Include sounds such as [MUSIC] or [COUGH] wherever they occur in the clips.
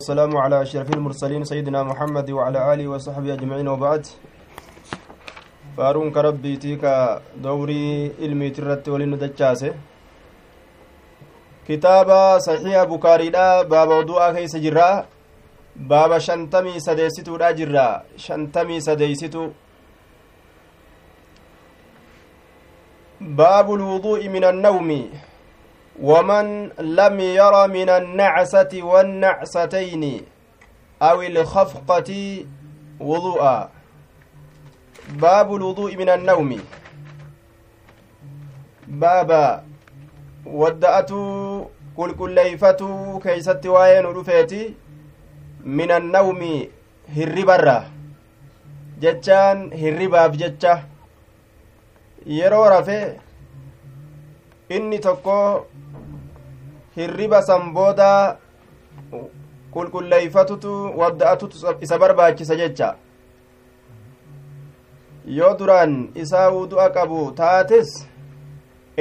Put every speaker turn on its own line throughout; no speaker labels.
والسلام على أشرف المرسلين سيدنا محمد وعلى آله وصحبه أجمعين وبعد. فارون كربي تيكا دوري علمي ترت ولين دجاسه كتابة صحيح بكاري دا باب وضوء كيس جرا. باب شنتمي سديستو دا جرا. شنتمي سديستو باب الوضوء من النوم. ومن لم ير من النعسة والنعستين أو الخفقة وضوءا. باب الوضوء من النوم. بابا ودأت كل كليفة كيست وين رفيتي من النوم هربرة جتان هرباف جتة yeroo rafe inni tokko hirriba san booda qulqulleeyfatutu wadda'atutu isa barbaachisa jecha. Yoo duraan isaa wudu'a qabu taates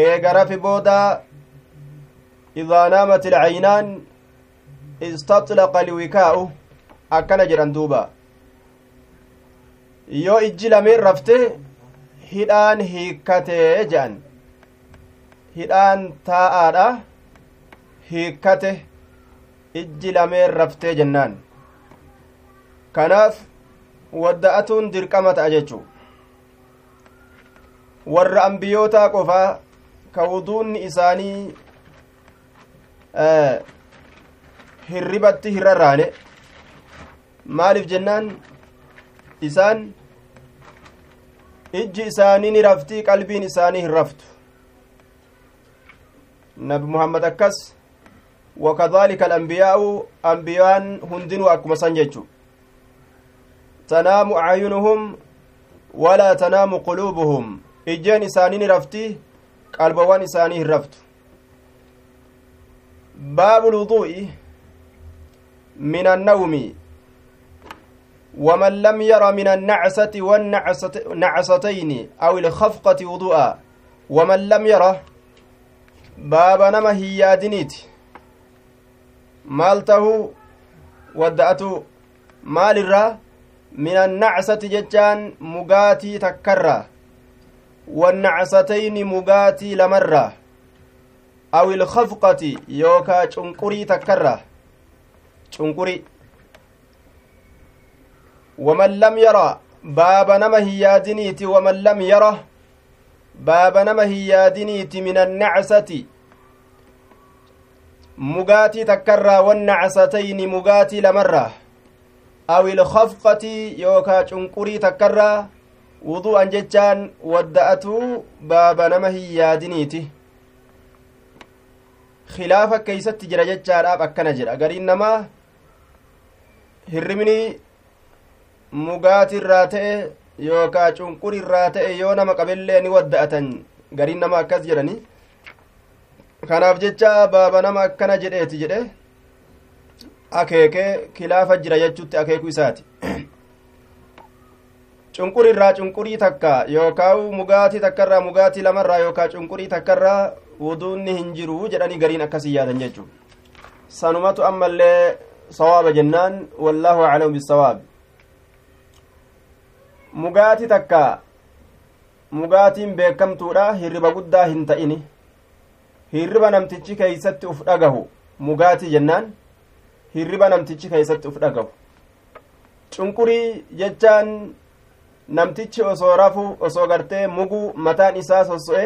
eega rafi booda idaa naamat ilcaynaan istaxlaqa liwikaa'u akkana jedhan duuba. Yoo ijji lameen rafte hidhaan hiikkatee jedhan. Hidhaan taa'aadha hiikkate ijji lameen raftee jennaan kanaaf wadda'atuun dirqama ta'a jechuu warra ambiyootaa qofaa ka wuduunni isaanii hirribatti hirrarraane maaliif jennaan isaan ijji isaanii ni raftii qalbiin isaanii hin raftu nabi muhammad akkas hundinuu akkuma san jechu tanaamu acyunuhum walaa tanaamu quluubuhum ijjeen isaanii ni rafti qalbawwan isaanii hin raftu baabu lwuduu'i min annawmi ومن لم ير من النعسة والنعستين أو الخفقة وضوءا ومن لم يره باب نما هيادنيت maal tahu wadda'atu maalirraa min annacsati jechaan mugaatii takkarraa wannacsatayni mugaatii lamarraa aw ilkafqati yookaa cunqurii takkarraa cunquri waman lam yara baaba nama hin yaadiniiti waman lam yara baaba nama hin yaadiniiti min annacsati mugaatii takkarraa wannacasatayni mugaatii lamarraa aw ilkafqati yookaa cunqurii takkarraa wudu'an jechaan wadda'atuu baaba nama hin yaadiniiti khilaafa keeysatti jira jechaadhaaf akkana jedha gariin namaa hirribni mugaatii irraa ta'e yookaa cunqurii irraa ta'e yoo nama qabellee ni wadda'atan gariin nama akkas jedhani kanaaf jecha baaba nama akkana jedheeti jedhe. Akeekee kilaafa jira jechutti akeeku isaati. [CLEARS THROAT] Cunqurii irraa cunqurii takka yookaan mugaatii takkarraa mugaatii lamarraa yookaan cunqurii takkarraa wuduunni hin jiru jedhanii gariin akkasii yaadan jechuudha. Sanumatu ammallee sawaaba jennaan wallaahu aclamu bisawaab mugaatii takka mugaatiin beekamtuudha hirriba guddaa hin ta'ini hirriba namtichi keeysatti uf dhagahu mugaatii jennaan hirriba namtichi keeysatti uf dhagahu cunqurii jechaan namtichi osoo rafu osoo gartee mugu mataan isaa sosso'e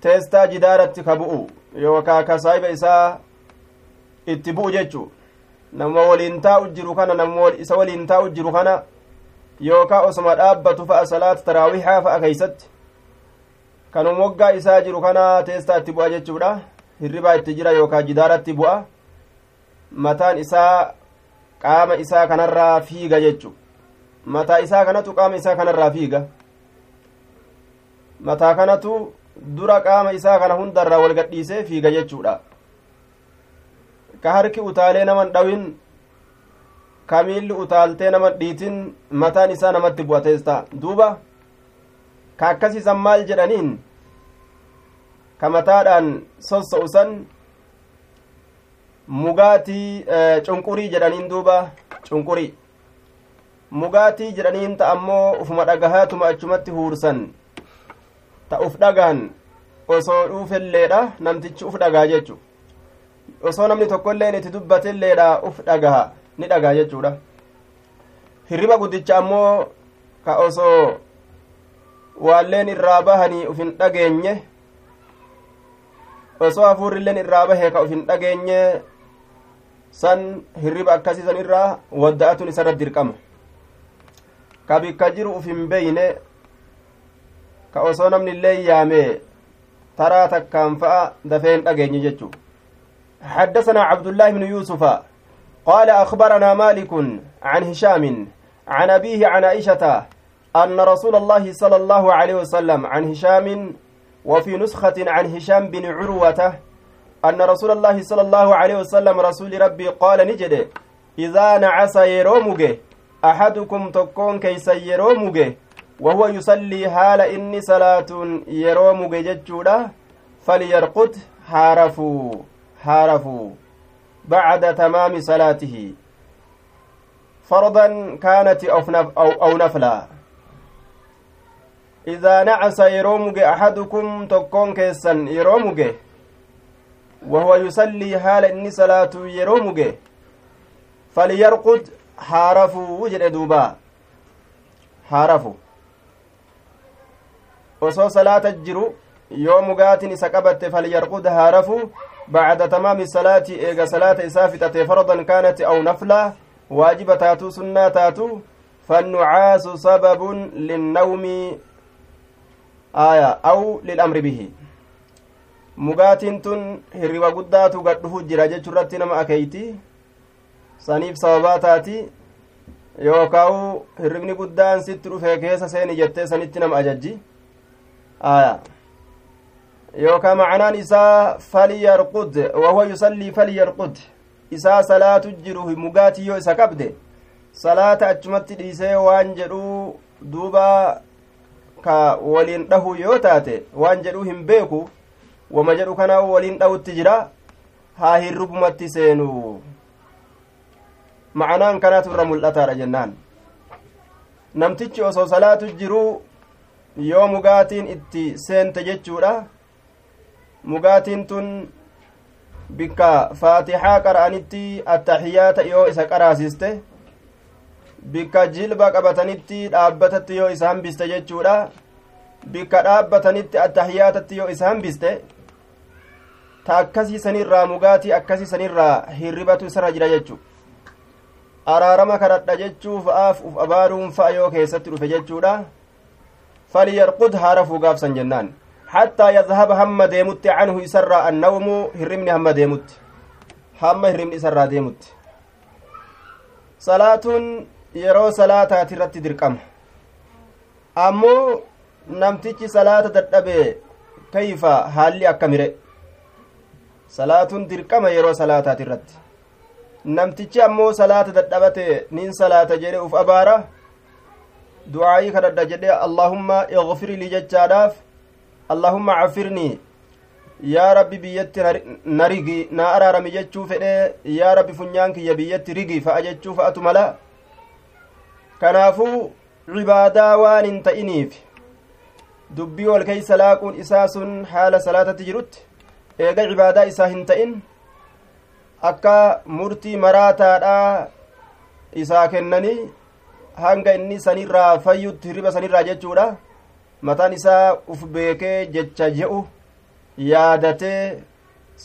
teestaa jidaaratti ka bu'u yookaa ka saahiba isaa itti bu'u jechu nama waliin taa'u jiru kana nama isa waliin taa'u jiru kana yookaa osoma dhaabbatu fa'a salaata taraawihaa fa'a keeysatti kanum woggaa isaa jiru kana teestaa itti bu'a jechuudha. Hirribaa itti jira yookaan jidaaratti bu'a. Mataan isaa qaama isaa kanarraa fiiga jechu mataa isaa kanatu qaama isaa kanarraa fiiga. Mataa kanatu dura qaama isaa kana hundarraa wal gadhiisee fiiga jechuudha. Ka harki utaalee naman dhawin ka miilli utaaltee naman dhiitin mataan isaa namatti bu'a teestaa duuba ka akkasiisan maal jedhaniin ka mataadhaan sossa'usan mugaatii cunqurii jedhaniin duuba cunqurii mugaatii jedhaniin ta ammoo ufuma dhagahaatuma achumatti huursan ta uf dhagahan osoo dhuufelleedha namtichi uf dhagaa jechu osoo namni tokkoilleen itti dubbatelleedha uf dhagaha ni dhagaa jechuudha hirriba guddicha ammoo ka osoo waalleen irraa bahanii uf hin dhageenye osoo hafuurrilleen irraa bahee ka uf hin dhageenye san hirriba akkasii san irraa wadda'atun isarra dirqama ka bikka jiru uf hin beyne ka osoo namni illee yaame taraa takkaan fa'a dafee hin dhageenye jechuu حدثنا عبد الله بن يوسف قال أخبرنا مالك عن هشام عن أبيه عن أن رسول الله صلى الله عليه وسلم عن هشام وفي نسخة عن هشام بن عروة أن رسول الله صلى الله عليه وسلم رسول ربي قال نجد إذا نعس يرومج أحدكم تكون كيس يرومج وهو يصلي حال إني صلاة يرومج ججودا فليرقد هارفوا هارفوا بعد تمام صلاته. فرضا كانت أو, أو, أو إذا نعس يرومج أحدكم تكون كيسا يرومج وهو يصلي حال إني صلاة يرومج فليرقد هارفوا وجد دوبا salaata jiru yoo mugaatin isa qabatte falyarqud haarafu bacda tamaami salaati eega salaata isaa fixate fardan kaanati aw nafla waajiba taatu sunnaa taatu fannucaasu sababun linnawmi aya aw lilamri bihi. Mugaatiin tun hirriba guddaatu gadhufu jira jechurratti nama akeeyti. Saniif sababaa taati. Yookaawu hirribni guddaan sitti dhufe keessa seeni jettee sanitti nama ajajji. Aya. Yookaa macanaan isaa falyarqud wahuwa yusallii falyarqud. Isaa salaatu jiru mugaatii yoo isa qabde salaata achumatti dhiisee waan jedhuu duuba ka waliin dhahu yoo taate waan jedhuu hin beeku wama jedhu kana waliin dhawutti jira haa hirrubumatti seenu. Macanaan kanaatu irra mul'ataadha jennaan. Namtichi osoo salaatu jiruu yoo mugaatiin itti seente jechuudha. Mugaatiin tun bikka faatixaa qara'anitti attaxiyaata yoo isa qaraasiste bikka jilba qabatanitti dhaabbatatti yoo isa hambiste jechuudha. Bikka dhaabbatanitti attahiyaatatti yoo isaan biste ta akkasii sanirraa mugaatii akkasii sanirraa hirribatu isarra jira jechu araarama kadhadha jechuuf aaf uf abaaruun fa'a yoo keessatti dhufe jechuudha. Faliyarqud haara fuugaafsan jennaan. Hattaa yadhaba hamma deemutti canhu isarraa annawmu hirribni hamma deemutti. Hamma hirribni isarraa deemutti. Salaatuun yeroo salaataati irratti dirqama. Ammoo namtichi salaata dadhabe kayfa haalli akkamire salaatuun dirqama yeroo salaataati irratti. Namtichi ammoo salaata dadhabate nin salaata jedhe uf abaara. Du'aayii kadhadha jedhe allahumma igfir lii jechaadhaaf allahumma cafirnii yaa rabbi biyyatti na rigi naa araarami jechuu fedhe yaa rabbi funyaan kiyya biyyatti rigi fa'a jechuu fa'atu mala kanaafuu cibaadaa waan hin ta'iniif dubbii wal keeysa laaquun isaa sun haala salaatatti jirutti eega cibaadaa isaa hin ta'in akka murtii maraataadhaa isaa kennanii hanga inni sanirraa fayyutti hirriba sanirraa jechuudha. Mataan isaa uf beekee jecha je'u yaadatee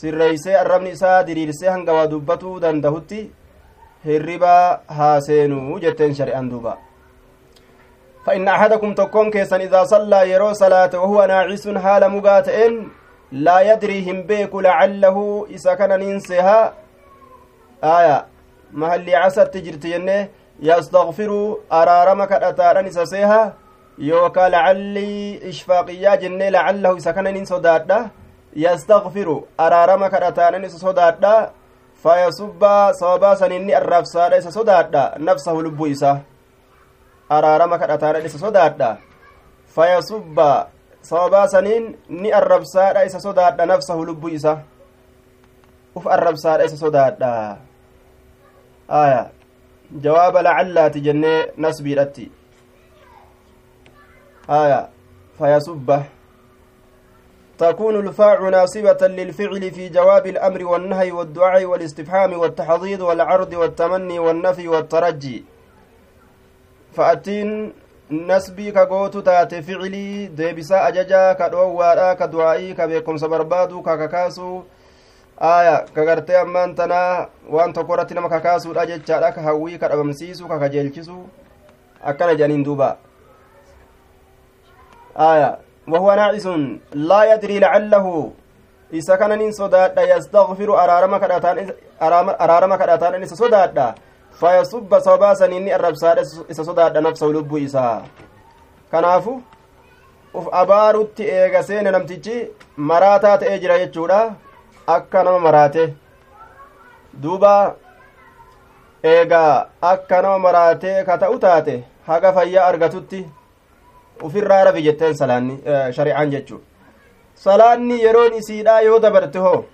sirreeysee arrabni isaa diriirsee hanga waa dubbatuu dandahutti hirriba haaseenuu jetteen shari'an duuba. فإن أحدكم تكون كيسا إذا صلى يرو صلاة وهو ناعس حال مقاتئن لا يدري هم بيك لعله إذا كان ننسها آية محل عسر تجرت ينه يستغفر أرارمك أتارن إساسيها يوكا لعلي إشفاقيا جنة لعله إذا كان ننسودادا يستغفر أرارمك أتارن إساسودادا فيصب صوابا سنيني الرفسادة إساسودادا نفسه لبو إساه araarama kadhataadha isa sodaadha fayasubba sababaa saniin ni arrabsaadha isa sodaadha nafsahu lubbuu isa uf arrabsaadha isa sodaadha aya jawaaba lacallaati jennee nasbiidhatti aya fayasubba تكون الفاء ناصبة للفعل في جواب الأمر والنهي والدعاء والاستفهام والتحضيض والعرض والتمني والنفي والترجي فأتين ka beekumsa barbaadu ka kakaasuu aya ka gartee ammaan tanaa waan tokko irratti nama kakaasuudha jechaadha ka hawwii ka dhabamsiisu ka kajeelchisu akkana jedhaniin duuba aya وهو ناعس لا يدري لعله isa kananin sodaadha yastagfiru araarama kadhataan araarama kadhataan isa sodaadha fayasubba sababaa saniinni arrabsaadha isa sodaadha nafsahu lubbuu isaa kanaafu uf abaarutti eega seene namtichi maraataa ta'ee jira jechuudha akka nama maraate duuba eegaa akka nama maraatee ka ta'u taate haga fayyaa argatutti ufirraa rafi jetteen salaanni shari'aan jechuu salaanni yeroon isiidha yoo dabarte hoo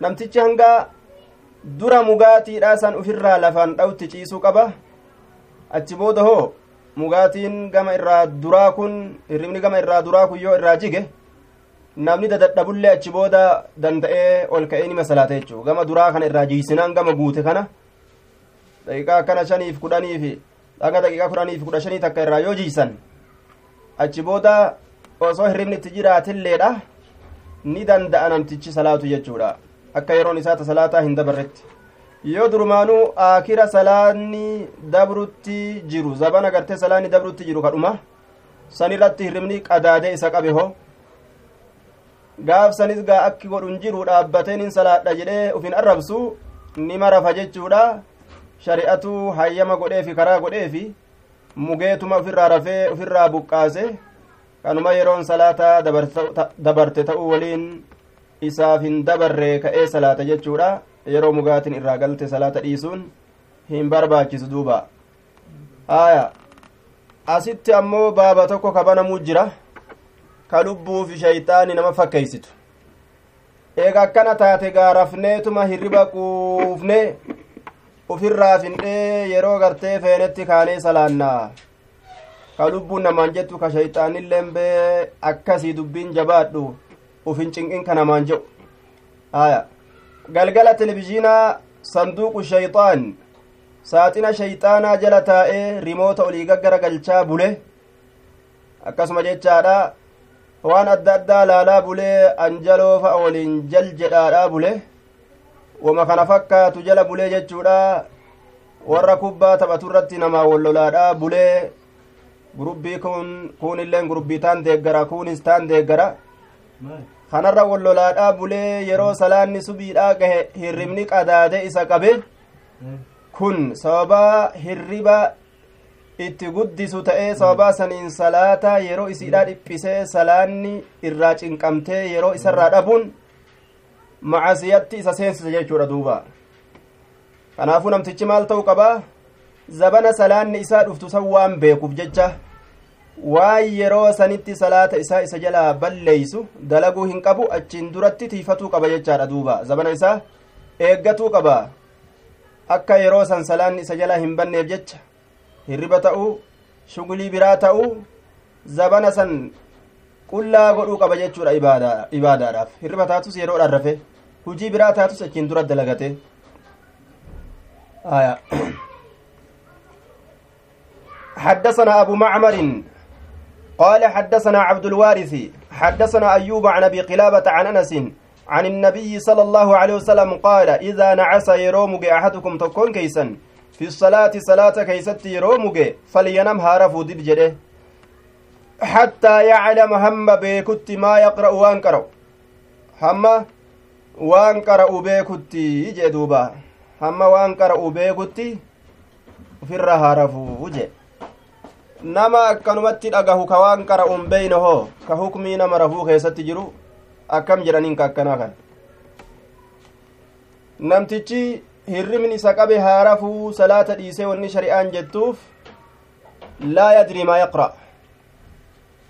namtichi hanga dura mugaatiidha san ufirraa lafaan dhawti ciisuu qaba. Achi booda hoo mugaatiin gama irraa duraa kun hirribni gama irraa duraa kun yoo irraa jige namni dadadhabullee achi booda danda'ee ol ka'ee nima salaata jechuu gama duraa kana irraa jiisinaan gama guute kana daqiiqaa akkana shaniif kudhaniifi dhaga daqiiqaa kudhaniif kudha shanii takka irraa yoo jiisan achi booda osoo hirribni itti jiraatilleedha ni danda'a namtichi salaatu jechuudha akka yeroon isaa ta salaataa hin dabarretti yoo durumaanuu aakira salaanni dabrutti jiru zabana gartee salaanni dabrutti jiru kadhuma san irratti hirribni qadaadee isa qabe ho gaaf sanis gaa akki godhun jiru dhaabbateen hin salaadha jedhee ufin arrabsu nima rafa jechuudha shari'atu hayyama godheefi karaa godheefi mugeetuma ofirraa rafee ofirraa buqqaase kanuma yeroon salaataa dabarte ta'uu waliin isaaf hin dabarre ka'ee salaata jechuudha. Yeroo mugaatiin irraa galte salaata dhiisuun hin barbaachisu duuba. Aya. Asitti ammoo baaba tokko kabanamuu jira. Ka lubbuufi shayxaani nama fakkeeysitu. Eega akkana taate gaarafneetuma hirriba quufne ufirraa findhee yeroo gartee feenetti kaanee salaannaa ka lubbuun namaan jettu ka shayxaanilleen bee akkasii dubbiin jabaadhu ufin cinqin ka namaan jedhu aya galgala televizhiinaa sanduuqu shayxaan saaxina shayxaanaa jala taa'ee rimoota olii gaggara galchaa bule akkasuma jechaadha waan adda addaa laalaa bulee anjaloo fa'a waliin jal jedhaadhaa bule wama kana fakkaatu jala bulee jechuudha warra kubbaa taphatu irratti namaa wallolaadhaa bulee gurubbii kun kun illeen gurubbii taan deeggara kunis taan deeggara kanarra wallolaadhaa bulee yeroo salaanni subiidhaa gahe hirribni qadaade isa qabe kun sababaa hirriba itti guddisu ta'ee sababaa saniin salaata yeroo isiidhaa dhiphisee salaanni irraa cinqamtee yeroo isarraa dhabuun macasiyatti isa seensisa jechuudha duuba kanaafuu namtichi maal ta'u qabaa zabana salaanni isaa dhuftu san waan beekuuf jecha waan yeroo sanitti salaata isaa isa jalaa balleeysu dalaguu hin qabu achiin duratti tiifatuu qaba jechaadha duuba zabana isaa eeggatuu qaba akka yeroo san salaanni isa jalaa hin banneef jecha hirriba ta'uu shugulii biraa ta'uu zabana san qullaa godhuu qaba jechuudha ibaadaadhaaf. Hirriba taatus yeroodhaan rafe hujii biraa taatus achiin dura dalagate. حدثنا أبو معمر قال حدثنا عبد الوارث حدثنا أيوب عن أبي قلابة عن أنس عن النبي صلى الله عليه وسلم قال إذا نعس يرومك أحدكم تكون كيسا في الصلاة صلاة كيست يرومك فلينم هارفو دب جده حتى يعلم هم بيكت ما يقرأ وانقرأ هم وانقرأ بيكت جدوبا هم وانقرأ بيكت في الرهارفو وجه nama akkanumatti dhagahu ka waan qara'uun beeyne hoo ka hukmii nama rafuu keessatti jiru akkam jedhaniin ka akkanaa kan namtichi hirribni isa qabe haa rafuu salaata dhiisee wanni shari'aan jettuuf laa yadrii maa yaqra'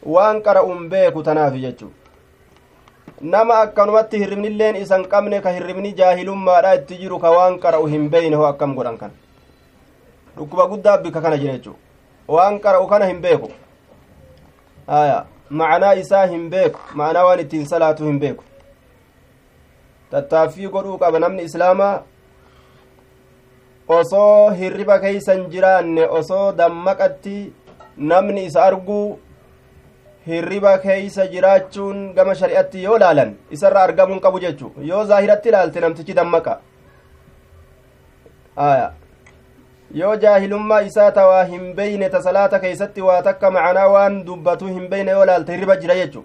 waan qara'uun beeku tanaaf jechuu nama akkanumatti hirribnilleen isan qabne ka hirribni jaahilummaadha itti jiru ka waan qara'u hin beeyne hoo akkam godhan kan dhukkuba guddaa bika kana jira jechuu waan qara'u kana hin beeku aya macanaa isaa hin beeku macanaa waan ittiin salaatu hin beeku tattaaffii godhuu qaba namni islaamaa osoo hirriba keeysan jiraanne osoo dammaqatti namni isa arguu hirriba keeysa jiraachuun gama shari'atti yoo laalan isarra argamuun qabu jechu yoo zaahiratti laalte namtichi dammaqa aya yoo jaahilummaa isaa ta waa hin beyne ta salaata keeysatti waa takka macanaa waan dubbatu hin beyne yoo laalte hirriba jira jechu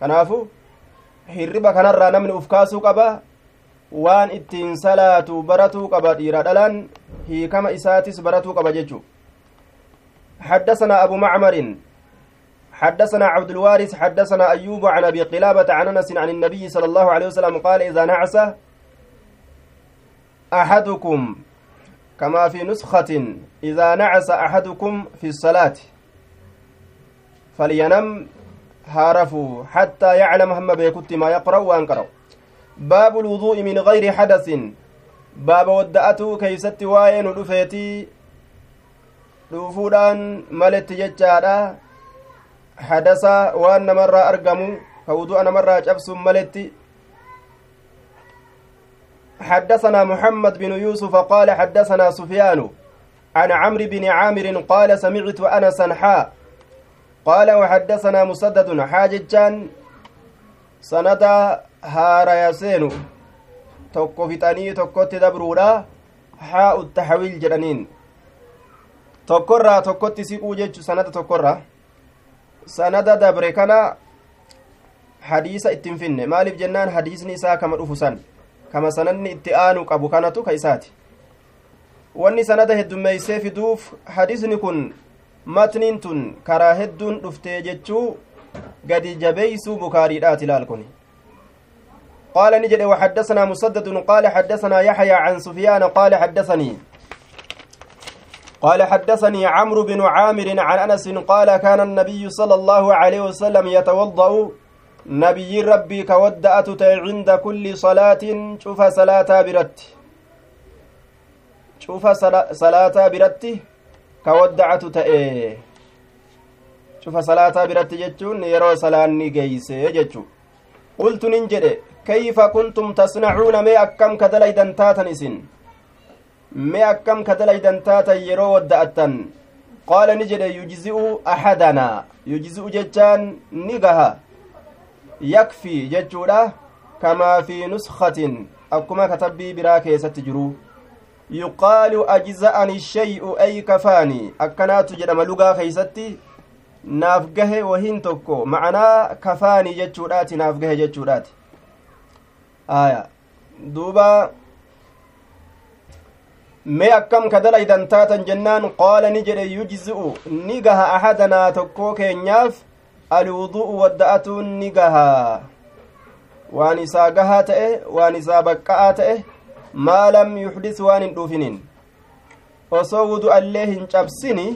kanaafu hirriba kanarraa namni uf kaasuu qaba waan ittiin salaatu baratuu qaba dhiira dhalaan hiikama isaatis baratuu qaba jechu حدثنا أبو معمر حدثنا عبد الوارث حدثنا أيوب عن أبي قلابة عن أنس عن النبي صلى الله عليه وسلم قال إذا نعس أحدكم كما في نسخة إذا نعس أحدكم في الصلاة فلينم هارفوا حتى يعلم هم بيكت ما يقرأ وأنقرأ باب الوضوء من غير حدث. باب ودأته كيست واين رفيتي dhuufuudhaan maletti jechaadha hadasa waan namarraa argamu ka wudu'a namarraa cabsun maletti حدثنا محمد بن يوسف قال حدثنا سفيان عن عمرو بن عامر قال سمعت انسا حاء قال وحدثنا مسدد حاججان سند هار يسين tokko fixanii tokkotti dabruudha haa uttahawiil jedhaniin tokkorraa tokkotti siquu jechu sanada tokkorraa sanada dabre kana hadiisa ittiin finne maaliif jennaan hadiisni isaa kama dhufu san kama sanadni itti aanu qabu kanatu ka isaati wanni sanada heddummeeysee fiduuf hadiisni kun matniin tun karaa hedduun dhuftee jechuu gadi jabeeysuu bukaariidhaati laal kun قال نجد وحدثنا مسدد قال حدثنا يحيى عن سفيان قال حدثني قال حدثني عمرو بن عامر عن أنس قال كان النبي صلى الله عليه وسلم يتوضأ. نبي ربي كودأت عند كل صلاة شوف صلاة برت. شوف صلاة برت. كودعت تأي شوف صلاة برت جتشون يرو صلاة نجيس جتشو. قلت ننجد كيف كنتم تصنعون ما أكم كدليدا تاتا إسن mee akkam ka dalaydan taatan yeroo wadda'attan qaala ni jedhe yujzi'u ahadanaa yujzi'u jechaan ni gaha yakfii jechuudha kamaa fi nuskatin akkuma katabbii biraa keessatti jiru yuqaalu ajza'ani shay'u ay kafaani akkanaatu jedhama lugaa keeysatti naaf gahe wahin tokko macanaa kafaanii jechuudhaati naaf gahe jechuudhaati aya duuba mee akkam ka dalaydan taatan jennaan qaala ni jedhe yujzi'u ni gaha ahadanaa tokkoo keenyaaf alwudu'u wadda'atuun ni gaha waan isaa gahaa ta'e waan isaa baqqa'aa ta'e maa lam yuxdis waan hin dhuufinin osoo wudu'allee hin cabsini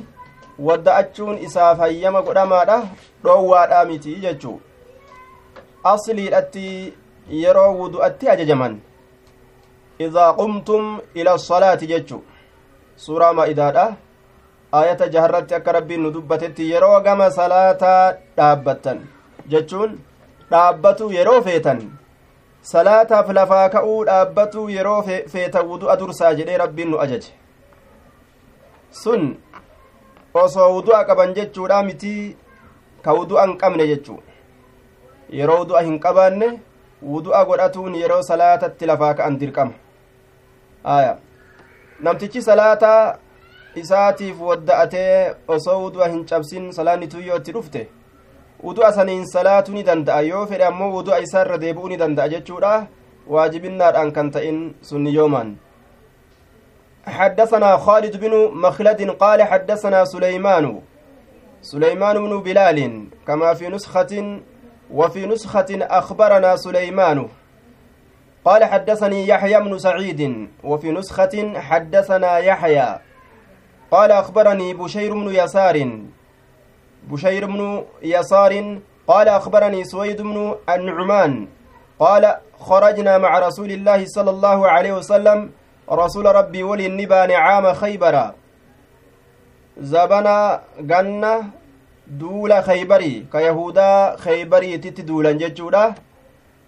wadda'achuun isaaf hayyama godhamaadha dhoowwaadhaa miti jechuu asliidhatti yeroo wudu'atti ajajaman idaa qumtum ila salaati jechu. Suuraa maa'idaadha aayata jaharratti akka rabbiin nu dubbatetti yeroo gama salaataa dhaabbattan jechuun dhaabbatu yeroo feetan salaataaf lafaa ka'uu dhaabbatu yeroo feetan wudu'a dursaa jedhee rabbiin nu ajaje. Sun osoo wudu'a qaban jechuudha mitii ka wudu'a qabne jechuu yeroo wudu'a hin qabaanne wudu'a godhatuun yeroo salaatatti lafaa ka'an dirqama. Aya namtichi salaataa isaatiif wadda'atee osoo wudu'a hin cabsin salaanni tuyyoo itti dhufte wudu'a saniin salaatuu ni danda'a yoo fedhe ammoo wudu'a isaarra deebi'uu ni danda'a jechuudha waajibinnaadhaan kan ta'in sunni yoomaan حدثنا خالد بن مخلد قال حدثنا سليمان سليمان بن بلال كما في نسخة وفي نسخة أخبرنا سليمان قال حدثني يحيى بن سعيد وفي نسخة حدثنا يحيى. قال أخبرني بشير بن يسار. بشير بن يسار قال أخبرني سويد بن النعمان. قال خرجنا مع رسول الله صلى الله عليه وسلم. رسول ربي ولي النبان عام خيبر. زبنا جنة khaybarii ka yahudaa khaybariititti duulan jechuudha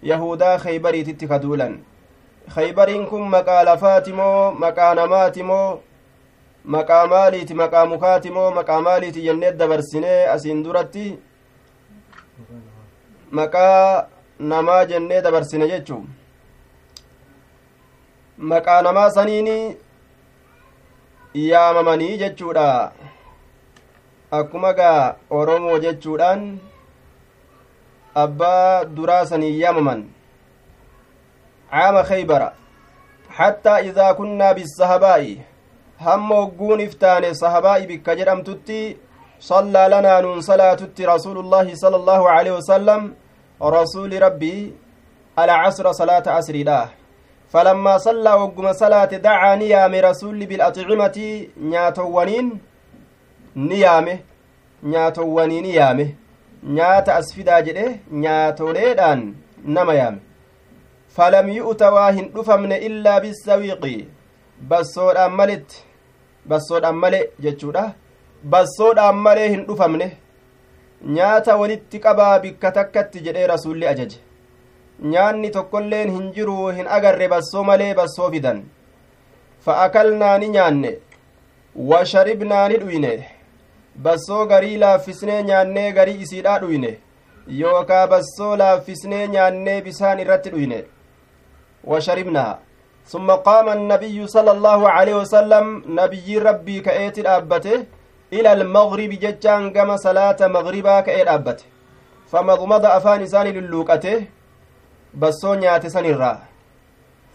yahudaa khaybariititti ka duulan khaybariin kun maqaa lafaati moo maqaa namaati moo maqaa maaliiti maqaa mukaati moo maqaa maaliiti jennee dabarsinee asiin duratti maqaa namaa jennee dabarsine jechuu maqaa namaa saniini yaamamanii jechuudha akkuma gaa oromoo jechuudhaan abbaa duraa sanii yaamaman caama keybara hattaa idaa kunnaa bisahabaa'i hamma hogguun iftaane sahabaa'i bikka jedhamtutti صلى لنا نون صلاة رسول الله صلى الله عليه وسلم. رسول ربي. العصر صلاة عصر الله. فلما صلى وقم صلاة دعا نيام رسول بالأطعمة. نياتوانين. نيامه. نياتوانين نيامه. Nyaata as fidaa jedhe nyaatoleedhaan nama yaame. Falam yu'ta waa hin dhufamne illaa bisawiiqi bassoodhaan maletti bassoodhaan male jechuudha. Bassoodhaan malee hin dhufamne nyaata walitti qabaa bikka takkatti jedhee rasuulli ajaje. Nyaanni tokkolleen hin jiru hin agarre bassoo malee bassoo fidan. Fa'akalnaa ni nyaanne. Washaribnaa ni dhuyne bassoo garii laaffisnee nyaannee garii isiidhaa dhuyne yookaa bassoo laaffisnee nyaannee bisaan irratti dhuyne. Washaribnaa ثم قام النبي صلى الله عليه وسلم نبي ربي كأيت الأبته إلى المغرب ججان كما صلاة مغربا كأيت أبته فمضمض أفان إساني للوكته بسو نيات سنرا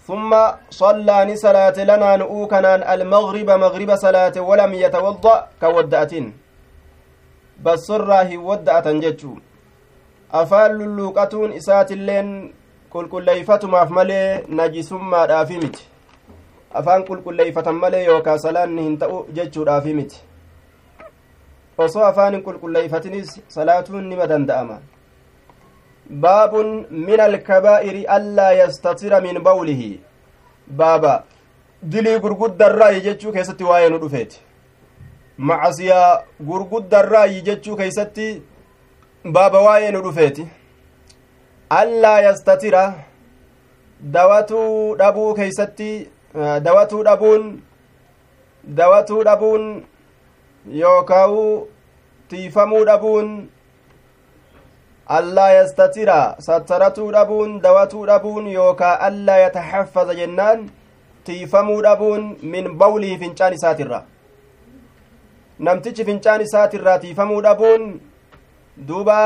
ثم صلى صلاة لنا نؤوكنا المغرب مغرب صلاة ولم يتوضأ كودأتين bassorraa hin wadda'atan jechuu afaan lulluuqatuun isaatilleen qulqulleeyfatumaaf malee najisummaadhaafi miti. Afaan qulqulleeyfatan malee yookaa salaanni hin ta'u jechuudhaafi miti. Osoo afaan hin qulqulleeyfatinis salaatuun nima danda'ama. Baabun min alkabaa'iri allaa yastatira min bawlihi. Baaba dilii gurguddarraayi jechuu keessatti waa'ee nu dhufeeti macasiyaa gurguddarraayi jechuu keeysatti baaba waa'ee nu dhufeeti allaa yastatira dawatuu dhabuu keeysatti dawatuu dhabuun dawatuu dhabuun yookaawu tiifamuu dhabuun allaa yastatira sattaratuu dhabuun dawatuu dhabuun yookaa allaa yataxaffaza jennaan tiifamuu dhabuun min bawlihi fincaan isaatirra namtichi fincaan isaatirraa tiifamuu dhabuun duuba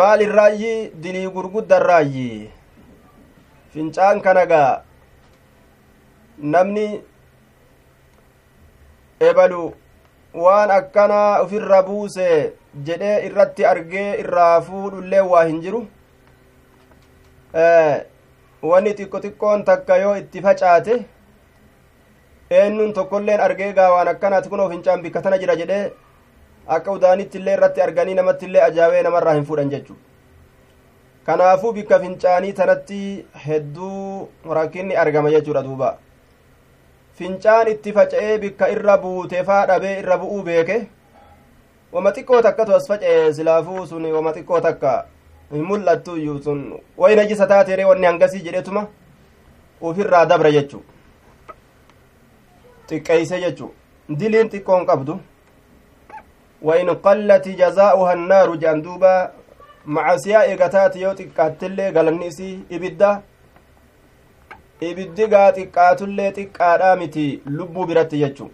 maalirraayyi dilii gurguddarraayyi fincaan kanagaa namni ebalu waan akkanaa ufirra buuse jedhee irratti argee irraa fuudhullee waa hin jiru wanni xiqqo xiqqoon takka yoo itti facaate eenyuun tokkolleen argee gaa waan akkanaati kunoo fincaan bikka tana jira jedhee akka udaanitti illee irratti arganii namatti illee ajaa'ee namarraa hin fuudhan jechu kanaafuu bikka fincaanii tanatti hedduu rakkinni argama jechuudha duuba. Fincaan itti faca'ee bikka irra buutefaa dhabee irra bu'uu beeke. Wama xiqqoo takkatu as faca'e silaafuu sun wama xiqqoo takka hin mul'attu iyyuu sun. Way najisa taateeree wanni hangasii jedhetuma. Ufirraa dabra jechuu xiqqeeyse jechu diliin xiqqoo xiqqoon qabdu. Wain qallati jazaa'uha annaaru jedhan duuba macasiyaa eegataati yoo xiqqaattillee galanni ibidda. Ibiddi gaa xiqqaatullee xiqqaadhaa miti lubbuu biratti jechu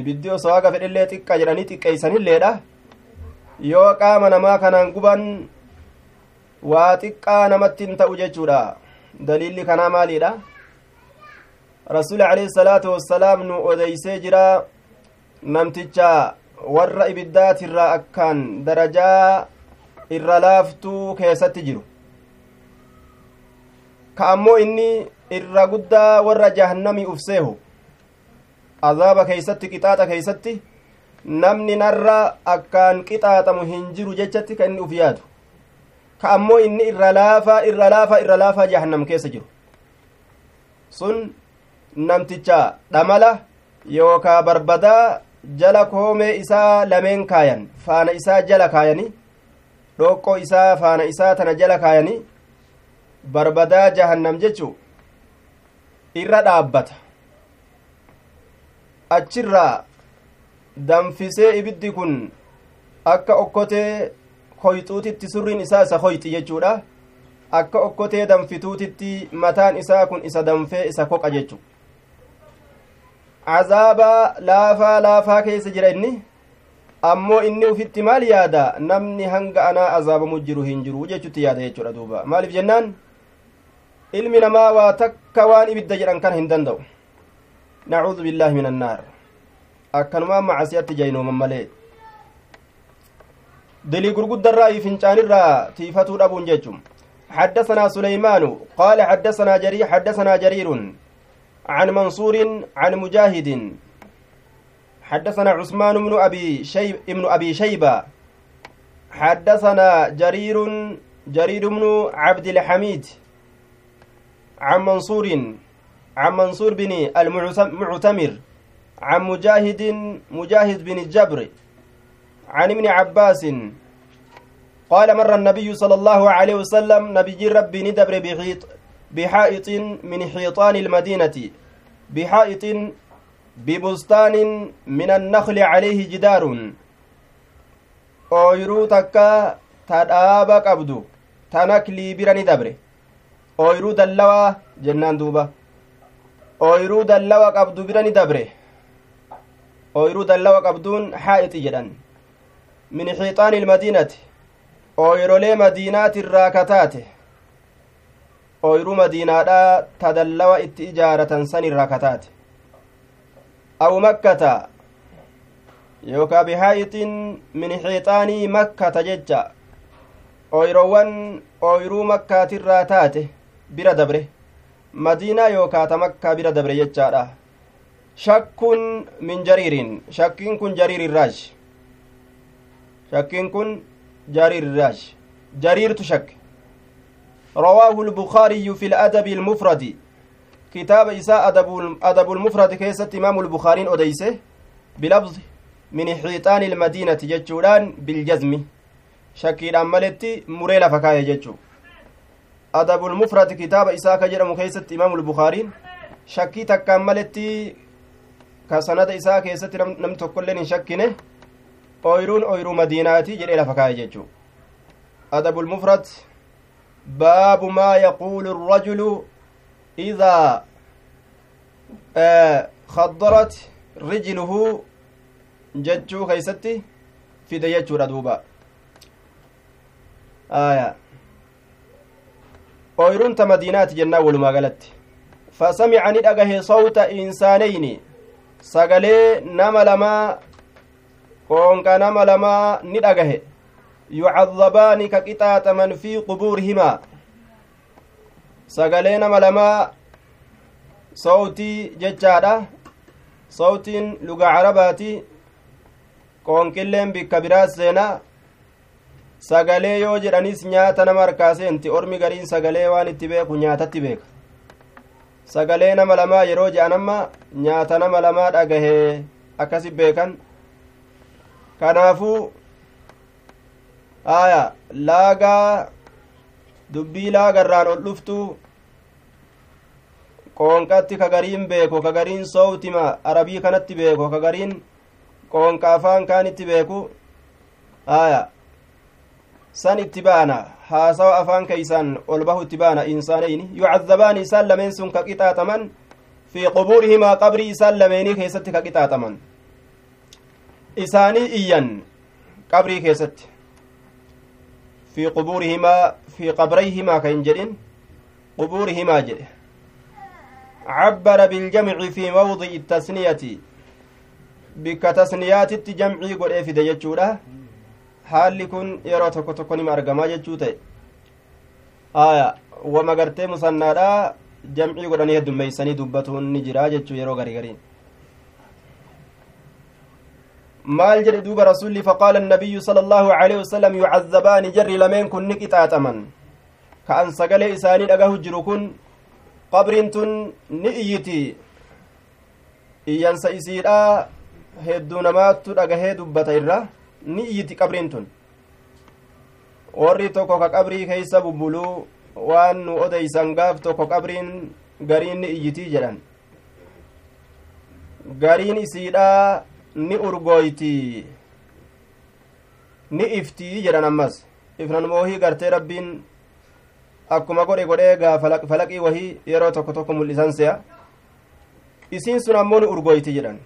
ibiddi osoo haga fedhillee xiqqa jedhanii xiqqeeysanilleedha yoo qaama namaa kanaan guban waa xiqqaa namatti hin ta'u jechuudha daliilli kanaa maaliidha rasuuli alayhi salaatu wassalaam nu odeysee jira namticha warra ibiddaatirraa akkaan darajaa irra laaftuu keessatti jiru ka ammoo inni irra guddaa warra jahannamii ufseehu azaaba keeysatti qixaaxa keeysatti namni narra akkaan qixaaxamu hin jiru jechatti ka inni uf yaadu ka ammoo inni irra laafaa irra laafaa irra laafaa jahannam keessa jiru sun namticha dhamala yookaa barbadaa jala koomee isaa lameen kaayan faana isaa jala kaayanii dhoqqoo isaa faana isaa tana jala kaayanii barbadaa jahannam jechu irra dhaabbata. Achirraa danfisee ibiddi kun akka okkotee hoyxuutitti surriin isaa isa hoyxi jechuudha. Akka okkotee danfituutitti mataan isaa kun isa danfee isa koqa jechu azaabaa laafaa laafaa keessa jira inni ammoo inni ufitti maal yaada namni hanga anaa azaabamu jiru hin jiru jechutti yaada jechuudha duuba maaliif jennaan ilmi namaa waa takka waan ibidda jedhan kana hin danda'u nacuudu billaahi min annaar akkanumaan macasiyatti jaynooman malee dilii gurguddarraa fi fincaanirraa tiifatuu dhabuun jechum حدثنا سليمان قال حدثنا جرير حدثنا جرير عن منصور عن مجاهد. حدثنا عثمان بن أبي شيب ابن أبي شيبة. حدثنا جرير جرير بن عبد الحميد. عن منصور عن منصور بن المعتمر عن مجاهد مجاهد بن الجبر عن ابن عباس. قال مر النبي صلى الله عليه وسلم نبي ربي ندبر بحيط بحائط من حيطان المدينة بحائط ببستان من النخل عليه جدار dhaaba qabdu tanaklii bira ni dabre ooyruu dallawaa jennaan duuba ooyruu dallawa qabdu bira ni dabre ooyruu dallawa qabduun haa'ixi jedhan min xiixaani ilmadiinati ooyrolee madiinaatirraa kataate ooyruu madiinaadhaa ta dallawa itti ijaaratan san irraa kataate aw makkata yookaa bihaa'ixiin min xiixaanii makkata jecha ooyrowwan ooyruu makkaatirraa taate bira dabre madiinaa yookaa ta makkaa bira dabre jechaadha shakkun min jariirin shakkiin kun jariir shakkiin kun jariir jariirtu shakke رواه البخاري في الأدب المفرد. كتاب إساء أدب, أدب المفرد كيست إمام البخاري أديسه بلفظ من حيطان المدينة جتشولان بالجزم. شكيل أمالتي مريلا فكاية جتشو أدب المفرد كتاب إساء كجرم كيست إمام البخاري. شكي تكملتي كسند إساء كيست نم تقلن شكينه. أويرون أويرو مديناتي جريلا فكاية جتشو أدب المفرد باب ما يقول الرجل إذا آه خضرت رجله ججو كيستي في ديجو ردوبا آية. أويرون مدينات جنة ولما قالت. فسمع ندأه صوت إنسانين. سقلي نما لما قونك نما لما ندأه yucadabaani ka qixaaxaman fi qubuurihimaa sagalee nama lamaa sawtii jechaadha sawtiin luga carabaati qoonqilleen bikka biraa seenaa sagalee yoo jedhanis nyaata nama harkaa seenti ormi gariin sagalee waan itti beeku nyaatatti beeka sagalee nama lamaa yeroo je'an amma nyaata nama lamaa dhagahee akkasi beekan kanaafuu aya laagaa dubbii laagarraan ol dhuftu qoonqatti ka gariin beeku ka gariin soowtima arabii kanatti beeku ka gariin qoonqa afaan kaanitti beeku aya san itti baana haasawa afaan keeysaan ol bahu itti baana insaaneyni yucadabaani isaan lameen sun ka qixaaxaman fi qubuurihimaa qabrii isaan lameenii keessatti ka qixaaxaman isaanii iyyan qabrii keessatti في قبورهما في قبريهما كين جدين قبورهما جد عبر بالجمع في موضع التثنية بك تثنيات التجمع قد في دجاجورة حال كن يرى تكو تكو نما أرقما جاجوتي آية مصنعا jamcii godhanii heddummeeysanii dubbatuun ni jira jechuu yeroo garii gariin maal jedhe duuba rasulli faqaala annabiyyu sala allaahu aleyhi wasalam yucazzabaani jarri lameen kun ni qixaaxaman ka an sagalee isaanii dhagahu jiru kun qabriin tun ni iyyiti iyyansa isiidha hedduu namaattu dhagahee dubbata irra ni iyyiti qabriin tun warri tokko ka qabrii keeysa bubbuluu waan nu odeysan gaaf tokko qabriin gariin ni iyyitii jedhan gariin isiidha ni urgooyti ni iftii jedhan ammas ifnan moohii gartee rabbiin akkuma godhe godhee gaa falaqii wahii yeroo tokko tokko mul'isan se'a isiin sun ammoo ni urgooyti jedhan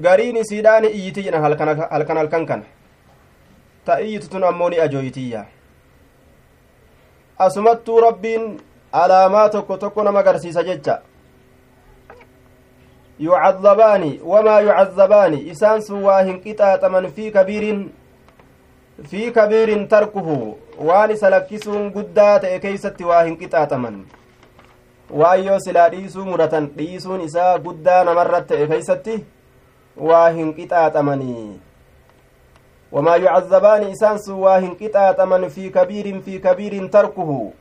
gariin isiidhaa ni iyyiti jedhan halkan halkan kana ta iyyitu tun ammoo ni ajooytiyya asumattuu rabbiin alaamaa tokko tokko nama agarsiisa jecha yucadabaani wamaa yucadabaani isaan sun waa hin qixaaxaman fi kabiirin fi kabiirin tarkuhu waan isa lakkisuun guddaa ta'e keeysatti waa hin qixaaxaman waan yoo silaa dhiisuu muratan dhiisuun isaa guddaa namarrat ta'e keeysatti waa hin qixaaxamanii wamaa yucadabaani isaan sun waa hin qixaaxaman fi kabiirin fi kabiirin tarkuhu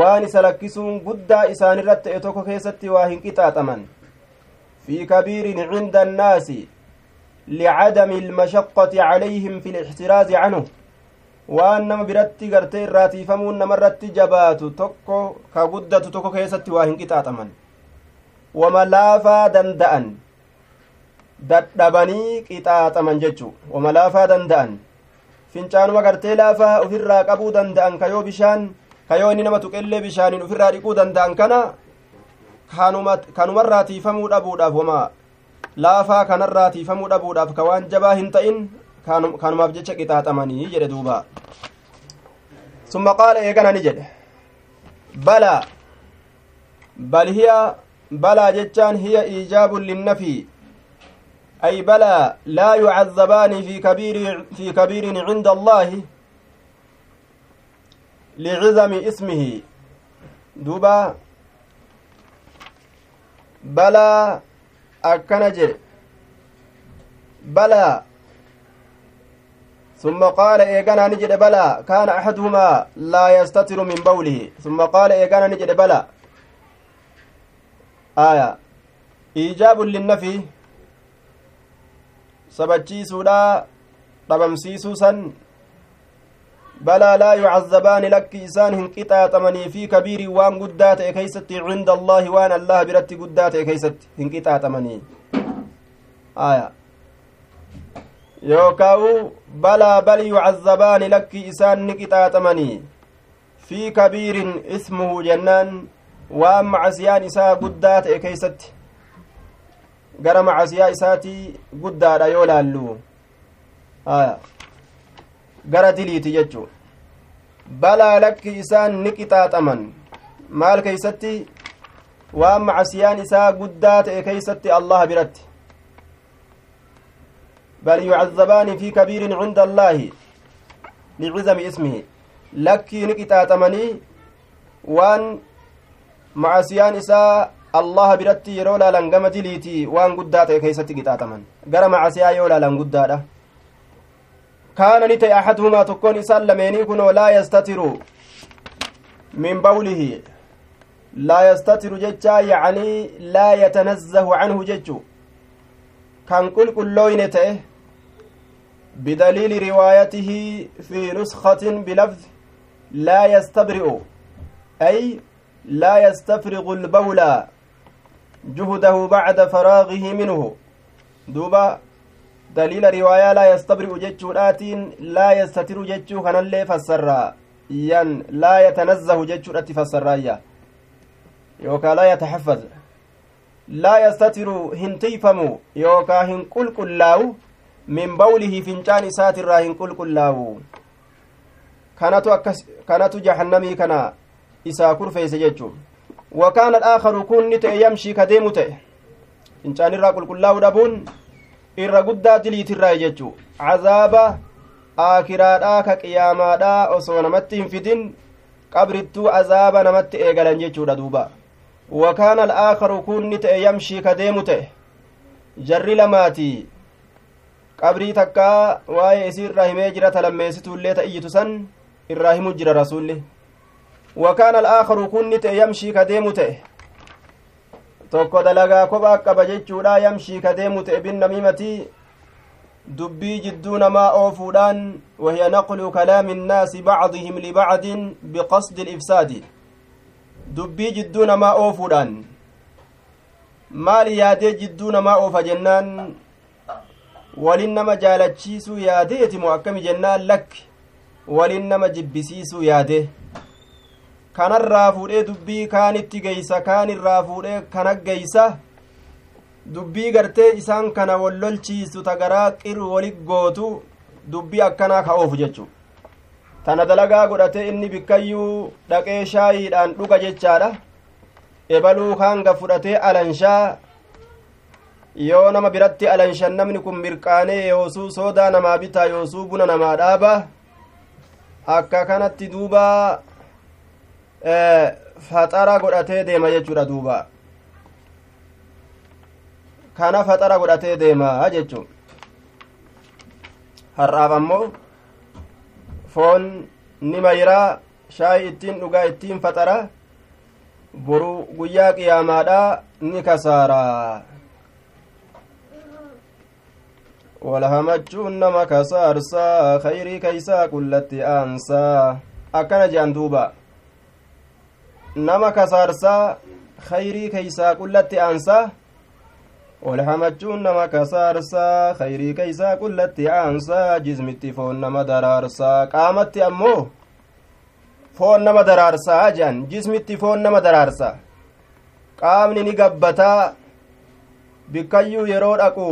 waan isa lakkisuun guddaa isaanirrat ta'e tokko keessatti waa hin qixaaxaman في كبير عند الناس لعدم المشقة عليهم في الاحتراز عنه gartee irraatiifamuun namarratti jabaatu tokko ka guddatu tokko keessatti waa hin qixaaxaman wama laafaa danda'an dadhabanii qixaaxaman jechu wama laafaa danda'an fincaanuma gartee laafaa ofirraa qabuu danda'an kayoo bishaan kayoo inni nama tuqellee bishaaniin ofirraa dhiquu danda'an kana kanumarraa tiifamuu dhabuudhaaf wama laafaa kanarraa tiifamuu dhabuudhaaf ka waan jabaa hin ta'in kanumaaf jecha qixaaxamanii jedhe duuba summa qaala eegana ni jedhe balaa bal hiya balaa jechaan hiya iijaabun linnafii لا يعذبان في كبير في كبير عند الله لعظم اسمه دوبا balaa akkana jedhe. Balaa ثم قال إيغانا نجد بلا كان أحدهما لا يستتر من بوله ثم قال إيغانا نجد بلا آية إيجاب للنفي سبتشيسودا طبمسيسوسا بلى لا يعذبان لك إسان هنقطاطمني في كبير وان قدات كيست عند الله وان الله برت قدات كيست هنقطاطمني آية. يوكاو بلى بل يعذبان لك إسان نقطاطمني في كبير اسمه جنان وان معسيان إساء قدات كيست gara macasiyaa isaatii guddaadha yoo laallu aya gara diliiti jechu balaa lakki isaan ni qixaaxaman maal keeysatti waan macasiyaan isaa guddaa ta'e keeysatti allaha biratti bal yucadabaani fi kabiirin cinda allaahi licizami ismihi lakkii ni qixaaxamanii waan macasiyaan isaa allaha biratti yeroo laalan gama diliitii waan guddaa ta'e keeysatti qixaaxaman gara macasiyaa yoo laalan guddaadha ta'e axaduhumaa tokkoon isaan lameenii kunoo laa yastatiru min bawlihi laa yastatiru jechaa yacanii laa yatanazzahu canhu jechu kan qulqullooyne ta'e بدليل روايته في نسخة بلفظ لا يستبرئ أي لا يستفرغ البول جهده بعد فراغه منه دوبا دليل رواية لا يستبرئ جتشو آتين لا يستتر جتشو كان اللي فسر ين لا يتنزه جتشو آتي فسر يوكا لا يتحفظ. لا يستتر هنتيفم يوكا هنقل قلاو من بوله فنجان إسات الراهن قل قلاو كانت أكس كانت جهنمي كان إسا كرفيس جتشو وكان الآخر كن نتئ يمشي كديم تئ irra guddaa diliitirraa jechu cazaaba aakiraadhaa ka qiyaamaadhaa osoo namatti hin fidin qabrittuu azaaba namatti eegalan jechuudha duuba wakaana al'aakaru kun ni ta'e yamshii ka deemu ta'e jarri lamaati qabrii takkaa waa'ee isii irraa himee jira talammeessituullee ta iyyitu san irraa himu jira rasulli wakaana alaakaru kunni ta'e yamshii ka deemu ta'e tokko dalagaa kophaa qaba jechuudha yamshii ka deemu ta'e binnamiimatii dubbii jidduu namaa oofuudhaan wahiya naqlu kalaami innaasi bacdihim libacdin biqasdi ilifsaadi dubbii jidduu namaa oofuudhaan maal yaadee jidduu namaa oofa jennaan walin nama jaalachiisuu yaadeeti moo akkami jennaan lakki walin nama jibbisiisuu yaade kanarraa fuudhee dubbii kaanitti geeysa kaan irraa fuudhee kana geeysa dubbii gartee isaan kana wallolchiisu tagaraa qir wali gootu dubbii akkanaa ka oofu jechu tana dalagaa godhatee inni bikkayyuu dhaqee shaayiidhaan dhuga jechaadha. Ebaluu kaanga fudhatee alanshaa yoo nama biratti alanshan namni kun mirqaanee yoosuu soodaa namaa bitaa yoosuu buna namaa dhaaba. Akka kanatti duuba faxara godhatee deema jechuudha duuba. Kana faxara godhatee deema jechuun. Har'aaf ammoo foon ni mayiraa shaayii ittiin dhugaa ittiin faxara boru guyyaa qiyaamaadha ni kasaaraa walhamachuun nama kasaarsaa khayrii keeysaa qullatti aansaa. Akkana je'an duuba nama kasaarsaa khayrii keeysaa qullatti aansaa walhamachuun nama kasaarsaa khayrii keeysaa qullatti aansaa jismitti foon nama daraarsaa qaamatti ammoo foon nama daraarsaa je'an jismitti foon nama daraarsaa qaamni ni gabbataa bikkayyuu yeroo dhaqu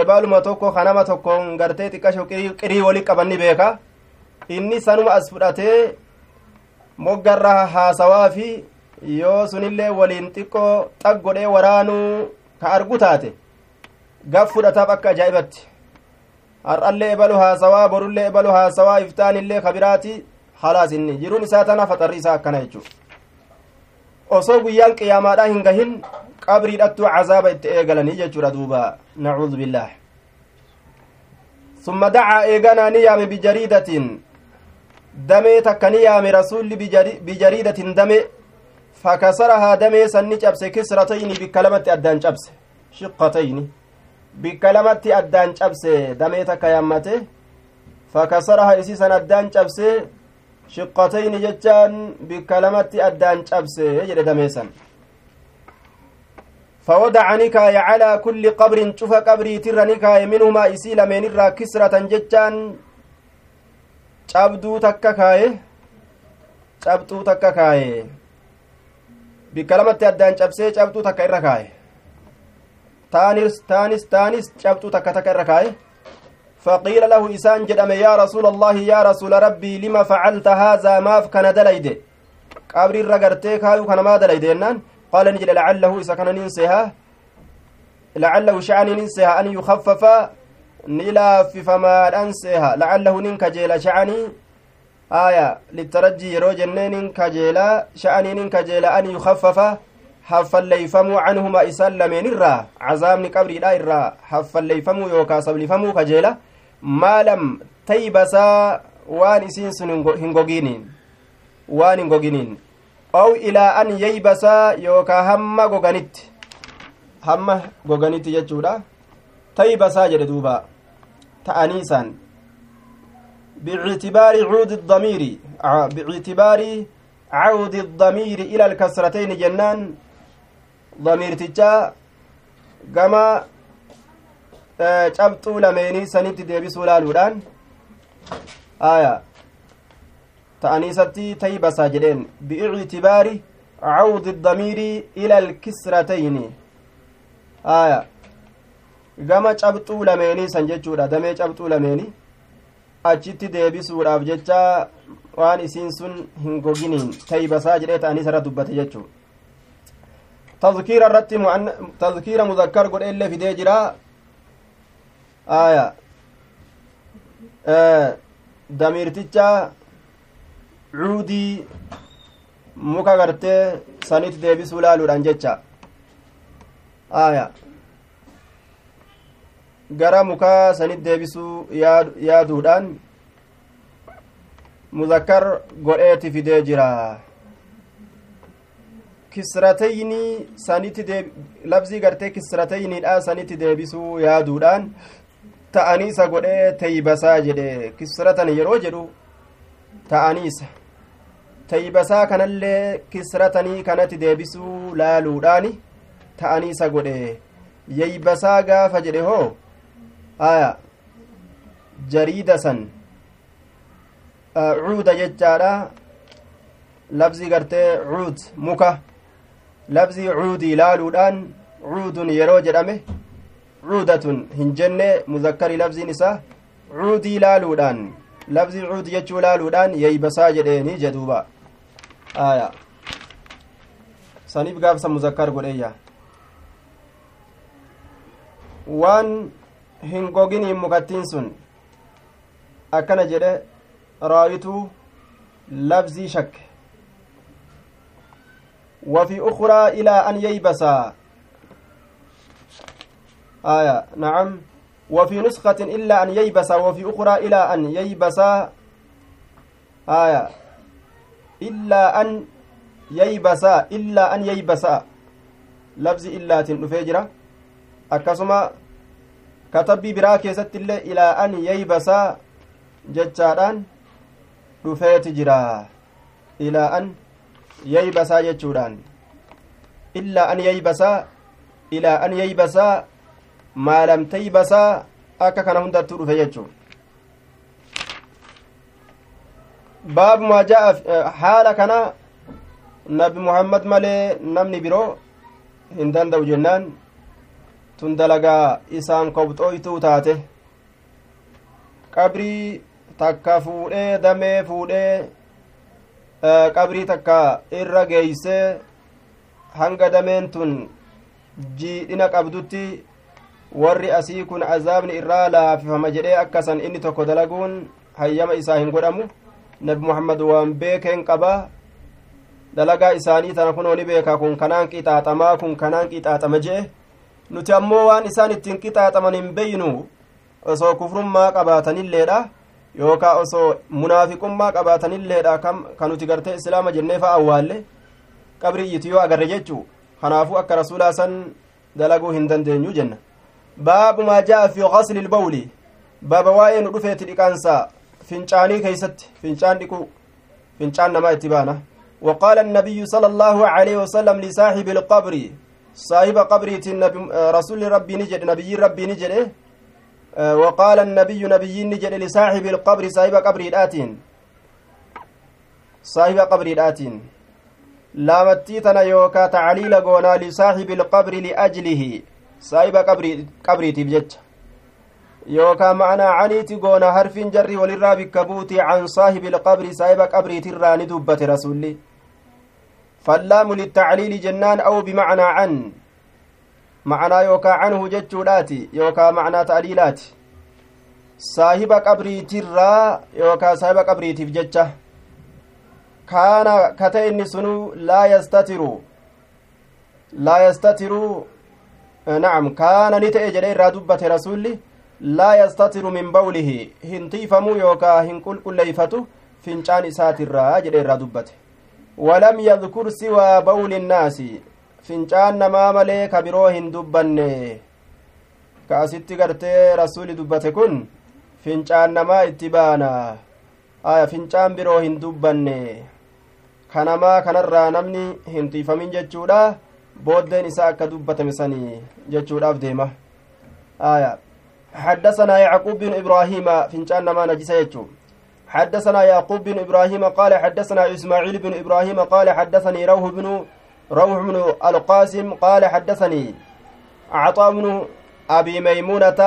ebaluma tokko kanama tokkoon gartee xiqqasho qirii wali qabanni beeka inni sanuma as fudhatee moggarra haasawaa fi yoo sunillee waliin xiqqoo xag godhee waraanuu ka argu taate gaf fudhataaf akka ajaa'ibatti. Har'allee ebalu haasawaa borullee ebalu haasawaa iftaanillee kabiraati halaas inni. Jiruun isaa tana faxarri isaa akkana jechuu osoo guyyaan qiyaamaadhaa hin gahin qabriidhattuu cazaaba itti eegalanii jechuudha duuba. Nacuudu billaah. Summa dacaa eeganaa ni yaame bijariidatin damee takka ni yaame rasulli bijariidatin dame fakasarahaa damee san ni cabse kisratayni bikka lamatti addaan cabse shiqqatayni bikka lamatti addaan cabse damee takka yaammate fakasarahaa isii san addaan cabse shiqqatayni jechaan bikka lamatti addaan cabse jedhe damee san فوضع نكاية على كل قبر شوف قبري تر نكاية منهما إسيل من الرا كسرة جتان cabduu takka kaaye cabxuu takka kaaye bikka lamatti addaan cabsee cabxuu takka irra kaaye taanis taanis taanis cabxuu takka takka irra kaaye فقيل له إسان جدم يا رسول الله يا رسول ربي لما فعلت هذا ما كان دليد قبر الرقرتي كايو كان ما دليد قال نجد لعله إذا كان ننسيها لعله شأن ننسيها أن يخفف نلافف ما أنسيها لعله ننكجيل شعني آية للترجي يرو جنين كجيلا شأن ننكجيل أن يخفف haffalleeyfamuu canhuma isaan lameen irraa cazaabni qabriidha irraa haffalleeyfamuu yookaa sablifamuu kajeela maalam taybasaa waan isiin sun hin goginiin waan hin goginiin ow ilaa an yeybasaa yookaa hamma goganitti hamma goganitti jechuudha taybasaa jedhe duuba ta'aniisaan باعتبار عود الضمير باعتبار عود الضمير إلى الكسرتين جنان ضميرتجا كما cabxuu lameenii sanitti deebisuu laaluudhaan aya ta'aniisatti taybasaa jedheen biictibaari cawdi damiiri ila alkisratayni aya gama cabxuu lameenii san jechuudha damee cabxuu lameenii achitti deebisuudhaaf jecha waan isiin sun hin goginiin taybasaa jedhee ta'aniisa irra dubbate jechuu tazkiira irratti tazkiira muzakkar godhe fidee jira aya damiirticha cuudii muka gartee sanitti deebisuu laaluudhaan jecha aya gara mukaa sanit deebisuu yaaduudhaan muzakkar godheeti fidee jira kisratayni sanitti labzii gartee kisratayniidha sanitti deebisuu yaaduudhaan ta'aniisa godhee taybasaa jedhe kisratan yeroo jedhu ta'aniisa taybasaa kanallee kisratanii kanatti deebisuu laaluudhaani ta'aniisa godhe yeybasaa gaafa jedhe hoo aya jariida san cuuda jechaadha labzii gartee cuud muka labzii cuudii laaluudhaan cuudun yeroo jedhame cuudatun hin jenne muzakkari labziin isaa cuudii laaluudhaan labzii cuud jechuu laaluudhaan yeybasaa jedheeni jedhuuba aya saniif gaafsa muzakkar godheeyya waan hin goginiin mukattiin sun akkana jedhe raawituu labzii shakke. وفي أخرى إلى أن ييبسا آية نعم وفي نسخة إلا أن ييبسا وفي أخرى إلى أن ييبسا آية إلا أن ييبسا إلا أن ييبسا لفظ إلا تنفجرة أكسما katabbii biraa keessatti illee ilaa an yeybasaa jechaadhaan dhufeeti jira ilaa an yeybasaa jechuudhaan illaa an yeybasaa ilaa an yeybasaa maalam teybasaa akka kana hundattuu dhufe jechuu baabu maa jaa'a haala kana nabi muhammad malee namni biroo hin danda'u jennaan tun dalagaa isaan kobxooytuu taate qabrii takka fuudhee damee fuudhee qabrii takka irra geeysee hanga dameen tun jiidhina qabdutti warri asii kun azaabni irraa laafifama jedhee akkasan inni tokko dalaguun hayyama isaa hin godhamu nabi muhammad waan beekeen qaba dalagaa isaanii tana kunoo ni beeka kun kanaan qixaaxamaa kun kanaan qixaaxama jee nuti ammoo waan isaan ittiin qixaaxaman hin beynu osoo kufrummaa qabaatanilleedha yookaa osoo munaafiqummaa qabaatanilleedha ka nuti gartee islaama jenneefa awwaalle qabrii iyyiti yoo agarre jechuu kanaafuu akka rasuulaa san dalaguu hin dandeenyu jenna baabu maa jaa'a fi gasli ilbawli baaba waa'ee nu dhufeeti dhiqaansa fincaanii keeysatti fincaan dhiquu fincaan namaa itti baana وقال النبي صلى الله عليه وسلم لصاحب القبر صاحب قبريت النبي رسول ربي نجد نبي ربي نجد وقال النبي نبي نجد لصاحب القبر صاحب قبر الآتين صاحب قبر الآتين لامتي تنا يوكا تعليل قونا لصاحب القبر لأجله. صاحب قبر قبري تبجت يوكا معنا عنيتي قونا حرف جري وللراب كبوتي عن صاحب القبر صاحب قبري تراني دبت رسولي. فاللام للتعليل جنان أو بمعنى عن. معنى يوكا عنه جتشولاتي يوكا معنى تعليلات صاحب قبري ترى يوكا صاحب قبري تفجتشه كان كتئن سنو لا يستتر لا يستتر نعم كان نتئ جدي رادبة رسولي. لا يستتر من بوله. هنطيفمو يوكا هنقل كل ليفتو. فنشان إساتر جدي رادبة ولم يذكر سوى بول الناس فنشان نما ملي كبرو هندبن كأستي قرتي رسولي دبته كن فنشان نما اتبانا آية فنشان برو هندبن kanamaa kanarraa namni hin tiifamin jechuudha booddeen isaa akka dubbatame sanii jechuudhaaf deema aya حدثنا يعقوب بن إبراهيم فنشان ما نجس يجو حدثنا يعقوب بن إبراهيم قال حدثنا إسماعيل بن إبراهيم قال حدثني روح بن روح بن القاسم قال حدثني عطاء بن أبي ميمونة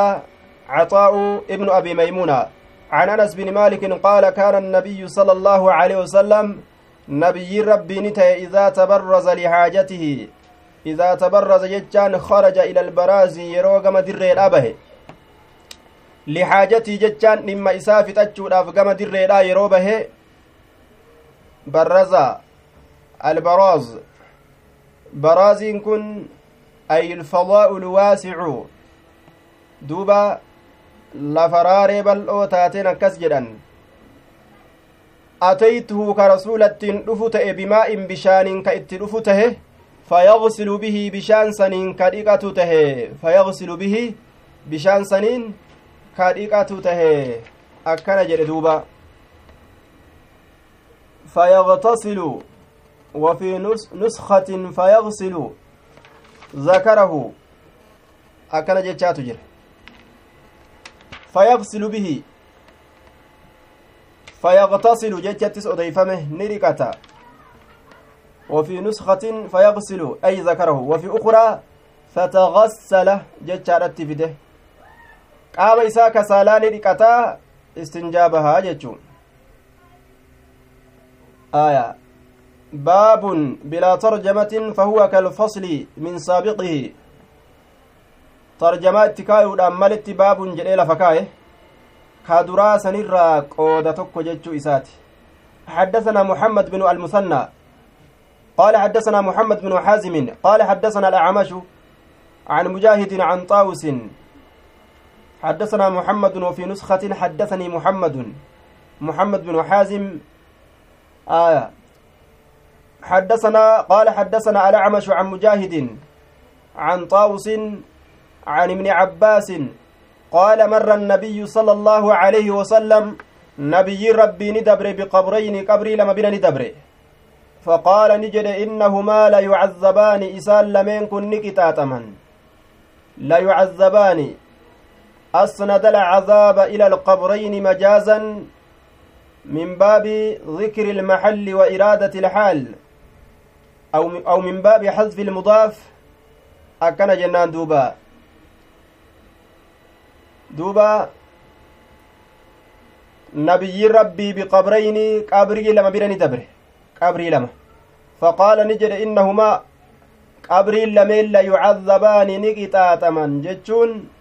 عطاء ابن أبي ميمونة. عن أنس بن مالك قال كان النبي صلى الله عليه وسلم nabiyyiin rabbii ni ta'e idaa tabarraza lihaajatihi idaa tabarraza jechaan kharaja ila albaraazii yeroo gama lihaajatii jechaan dhimma isaa fixachuudhaaf gama dirreedhaa yeroo bahe barraza albaraaz baraaziin kun ay ilfadaa'u lwaasicu duuba lafa raaree bal'oo taateen akkas jedhan ataytuhu ka rasuulattiin dhufu ta'e bimaa'in bishaaniin ka itti dhufu tahe fayagsilu bihi bishaan saniin ka dhiqatu tahe fayagsilu bihi bishaan saniin ka dhiqatu tahe akkana jedhe duuba. Fayagtasilu وفي نسخة فيغسل ذكره أكن جتشات جر فيغسل به فيغتسل جتشتس أضيفمه نركتا وفي نسخة فيغسل أي ذكره وفي أخرى فتغسل جتشارت فيده قام إساء كسالان ركتا استنجابها جتشون آية باب بلا ترجمة فهو كالفصل من سابقه ترجمة اتكايو مالت باب جليل فكايه كادرا سنرى قودة تكو جتشو إساتي حدثنا محمد بن المثنى قال حدثنا محمد بن حازم قال حدثنا الأعمش عن مجاهد عن طاوس حدثنا محمد وفي نسخة حدثني محمد. محمد بن حازم آية حدثنا قال حدثنا الأعمش عن مجاهد عن طاوس عن ابن عباس قال مر النبي صلى الله عليه وسلم نبي ربي ندبر بقبرين قبري لما بنا ندبر. فقال نجد إنهما لا يعذبان إسال لمن كن نكتاتما لا يعذبان أسند العذاب إلى القبرين مجازا من باب ذكر المحل وإرادة الحال أو أو من باب حذف المضاف أكن جنان دوبا. دوبا نبي ربي بقبرين قبري لما بيرني دبر قبري لما. فقال نجد إنهما قبري لمن لا يعذبان نقطاتما جتشون.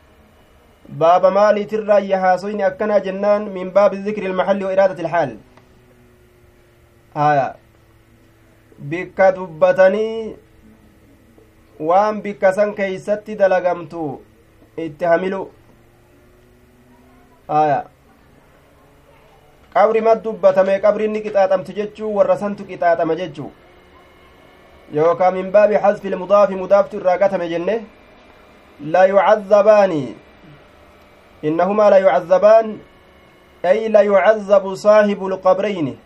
باب مالي ترى يهاسوين أكنا جنان من باب ذكر المحل وإرادة الحال آية bikka dubbatanii waan bikka san keeysatti dalagamtu itti hamilu aya qabri mad dubbatame qabrinni qixaaxamti jechuu warra santu qixaaxama jechuu yookaa min baabi xasfi ilmudaafi mudaaftu irraa gatame jenne la yucazzabaani innahumaa la yucazzabaan ay la yucazzabu saahibu lqabrayni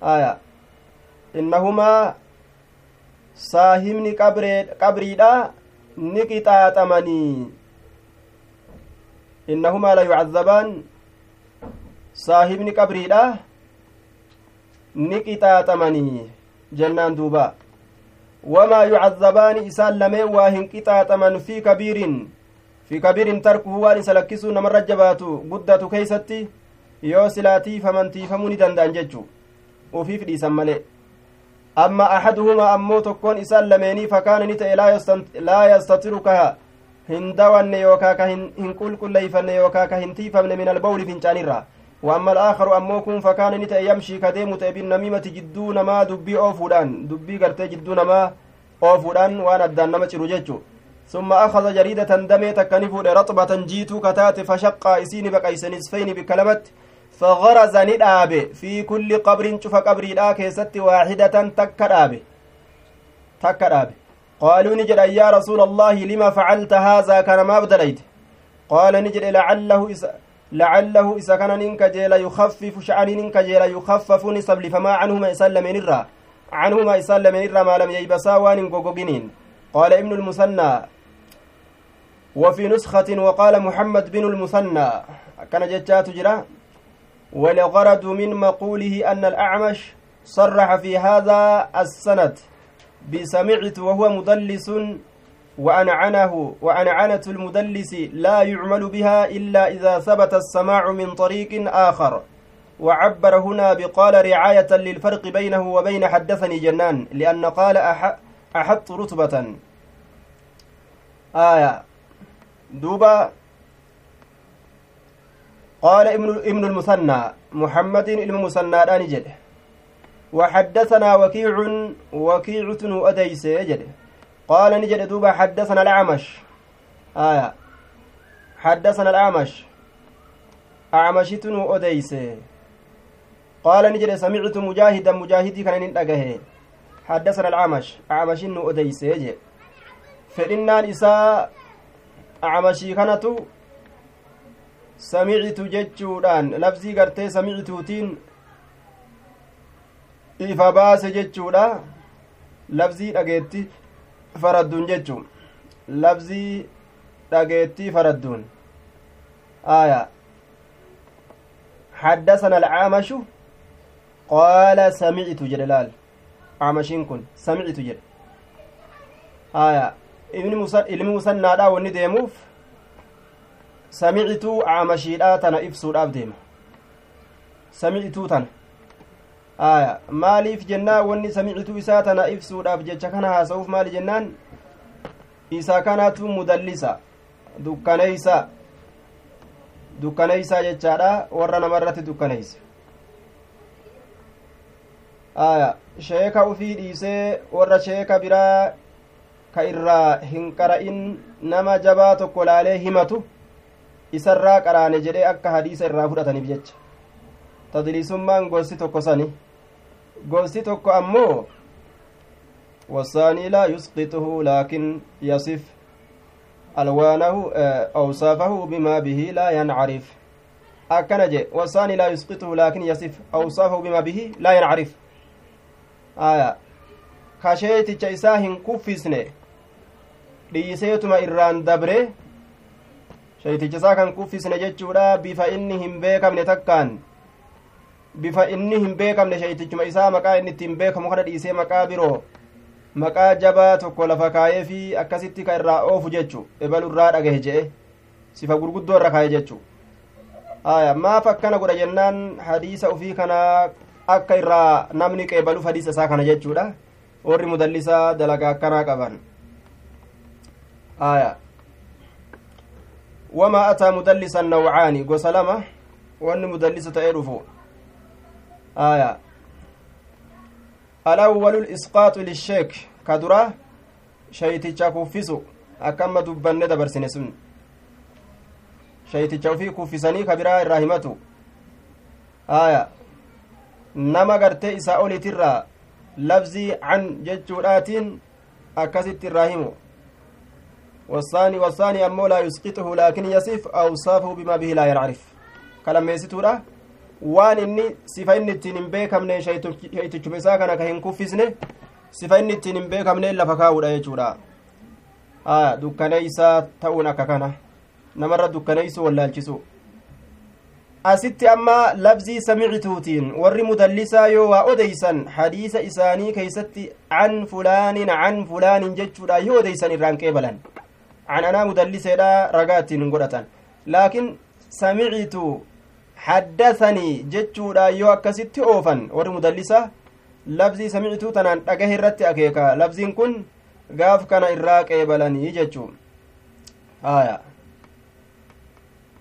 aya innahumaa saahibni qabriidha ni qixaaxamanii innahumaa la yucadzabaan saahibni qabriidha ni qixaaxamanii jennaan duuba wamaa yucadzabaani isaan lameen waa hin qixaaxaman fi kabiirin fi kabiirin tarkuhu waan isa lakkisuu namarra jabaatu guddatu keeysatti yoo silaatiifaman tiifamuu ni danda'an jechu ufiif dhiisan malee amma axaduhumaa ammoo tokkoon isaan lameenii fakaana ni ta'e laa yastatiru ka hin dawanne yookaa ka hin qulqulleeyfanne yookaa ka hin tiifamne min albawli fincaanirra وأما الآخر أمو كن فكان نتا يمشي كديم بالنميمة جدو نما دبي أوفودان دبي قرتي جدو نما أوفودان وأنا الدان نما تشرججو ثم أخذ جريدة دمي تكنفو رطبة جيتو كتات فشق إسيني بقى إسنسفين بكلمة فغرز ندابه في كل قبر شوف قبري لا كيست واحدة تك دابه تك دابه قالوا نجد يا رسول الله لما فعلت هذا كان ما بدليت؟ قال نجد لعله إس لعله إذا كان ننك جيل يخفف شعر ننك جيل يخفف نسبل فما عنهما يسلم الرا عنهما يسلم الرا ما لم ييبسا وان قال ابن المثنى وفي نسخة وقال محمد بن المثنى كان جتات جرا والغرض من مقوله أن الأعمش صرح في هذا السند بسمعت وهو مدلس وأنعنه وأنعنة المدلس لا يعمل بها إلا إذا ثبت السماع من طريق آخر وعبر هنا بقال رعاية للفرق بينه وبين حدثني جنان لأن قال أح أحط رتبة. آية. دوبا قال ابن ابن المثنى محمد المثنى داني وحدثنا وكيع وكيع أديس جد قال نجد دوبا حدثنا الأعمش. آية. حدثنا الأعمش. أعمشت نو أديس. قال نجد سمعت مجاهدا مجاهدي كان ندقه حدثنا الأعمش أعمش نو أديس يجي فإنان إساء أعمشي كانت samicitu jechuudhaan labzii gartee samicituutiin ifa baase jechuudha labzii dhageetti faradduun jechuun labzii dhageettii faradduun aya حدثنا العامش قال سمعت جلال جل آية ابن مسنى ابن مسنى دا وني ديموف samicituu caamashiidhaa tana ibsuudhaaf deema samicituu tana aya maaliif jennaa wanni samicituu isaa tana ibsuudhaaf jecha kana haasa'uuf maali jennaan isa kanatu mudallisa dukkaneeysa dukkaneeysaa jechaadha warra namarratti dukkaneeyse aya sheeka ufii dhiisee warra sheeka biraa ka irraa hin qara'in nama jabaa tokko laalee himatu isarraa qaraane jedhee akka hadiisa irraa fudhataniif jecha tadliisummaan gosti tokko sani gosti tokko ammoo والثاني لا يسقطه لكن يصف ألوانه أوصافه بما به لا ينعرف أكنج والثاني لا يسقطه لكن يصف أوصافه بما به لا ينعرف آية كشيت إساهن كفسنه dhiiseetuma irraan dabre shaytichisaa kan kuffisne jechuudha bifa inni hin beekamne takkaan bifa inni hin beekamne shaytichuma isaa maqaa inni ittiin beekamu kana dhiisee maqaa biroo maqaa jabaa tokko lafa kaayee fi akkasitti ka irraa oofu jechu ebalu irraa dhagahe jedhe sifa gurguddoo irra kaaye jechu aya maaf akkana godha jennaan hadiisa ufii kana akka irraa namni qeebaluuf hadiisa isaa kana jechuudha. Warri mudallisaa dalagaa akkanaa qaban. Aya. وما أتى مدلسا نوعان قسلمة وأن مدلسة إرفو آية الأول الإسقاط للشيك كدرة شيتيشا كوفيسو أكما دبن دبرسن سن شيتيشا في كوفيساني كبيرا الراهمة آية nama gartee isaa oliitirraa labzii can jechuudhaatiin akkasitti irraa himu والثاني والثاني أمو لا يسقطه لكن يصف أوصافه بما به لا يعرف كلام يسيتورا waan inni sifa inni ittiin hin beekamne shaytichuma isaa kana ka hin kuffisne sifa inni ittiin hin beekamne lafa kaa'uudha jechuudha dukkaneeysaa ta'uun akka kana namarra dukkaneeysu wallaalchisu asitti amma labzii samicituutiin warri mudallisaa yoo waa odeysan hadiisa isaanii keeysatti can fulaanin can fulaanin jechuudha yoo odeysan irraan qeebalan can anaa mudalliseedha ragaa ittiin hin godhatan laakiin samicitu haddathanii jechuudha yoo akkasitti oofan warri mudallisa labzii samicituu tanaan dhagahe irratti akeeka labziin kun gaaf kana irraa qeebalanii jechuu aya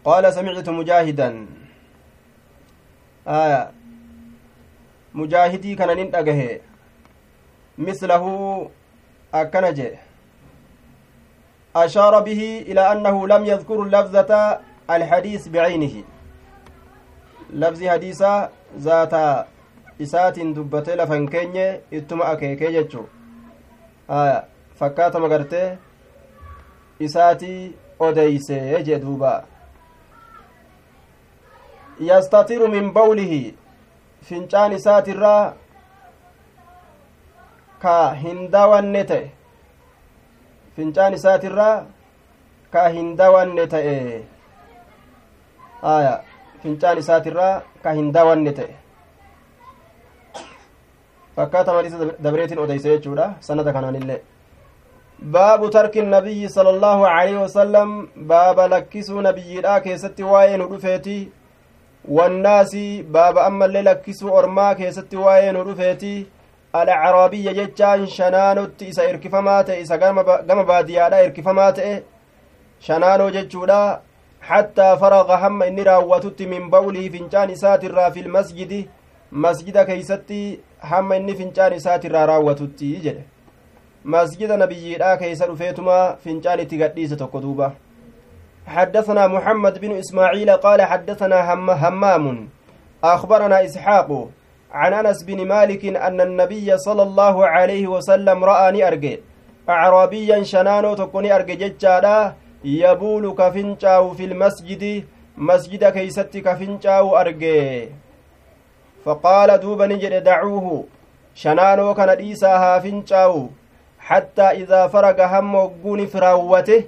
qaala samictu kana nin dhagahe mislahu akkana jee أشار به إلى أنه لم يذكر لفظة الحديث بعينه لفظ حديثا ذات hin keenye ittuma akeekee jechuu aya fakkaatama gartee isaatii odeysee jee duuba yastatiru min bawlihi fincaan isaatirraa ka hin dawanne ta'e fincaan isaatirraa ka hin dawanne ta'e aya fincaan isaatirraa ka hin dawanne ta'e fakkaata maliisa dabreetiin odeyse jechuudha sanada kanaanillee baabu tarki nabiyyi sala allaahu aleyhi wasalam baaba lakkisuu nabiyyiidhaa keessatti waa'ee nu dhufeeti wannaasi baaba ammallee lakkisuu ormaa keessatti waa'ee nu dhufeeti alacraabiyya jechaan shanaanotti isa irkifamaa ta'e isa gama baadiyaadha irkifamaa ta'e shanaanoo jechuudha xattaa faraqa hamma inni raawwatutti min bawlihi fincaan isaatirraa fi lmasjidi masjida keeysatti hamma inni fincaan isaatirraa raawwatutti jedhe masjida nabiyyiidhaa keeysa dhufeetuma fincaan itti gadhiise tokko duuba حدثنا محمد بن إسماعيل قال حدثنا هم همام. أخبرنا إسحاق عن أنس بن مالك أن النبي صلى الله عليه وسلم رآني أرجع أعرابيا شنانو تكوني أرجع ججالا يبول كفنشاو في المسجد مسجد كيست كفنشاو أرجع فقال دوبا نجد دعوه. شنانو كان ديساها فنشاو حتى إذا فرغ هم وقوني فراوته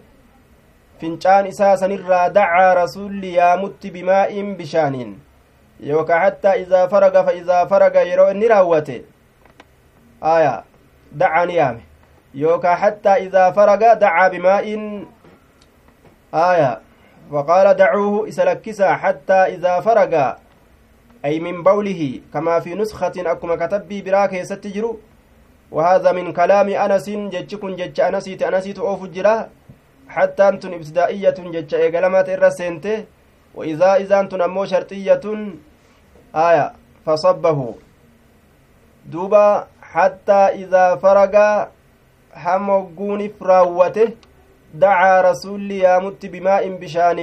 fincaan isaa sanirraa dacaa rasulli yaamutti bimaa'in bishaaniin yookaa hattaa idaa faraga fa idaa faraga yeroo inni raawwate aya dacaa ni yaame yookaa hattaa idaa faraga dacaa bimaa'in aya فقال دعوه إسلكسا حتى إذا فرغ أي من بوله كما في نسخة أكما كتبي براك يستجر وهذا من كلام أنس جتشكن جتش أنسيت أنسيت أوف الجراه tun ibtidaa'iyatun jecha eegalamaata irra seente وإذا إذا تن أمو شرطية آية فصبه دوبا حتى إذا فرغ هموغون فراوته دعا رسول يامت بماء بشان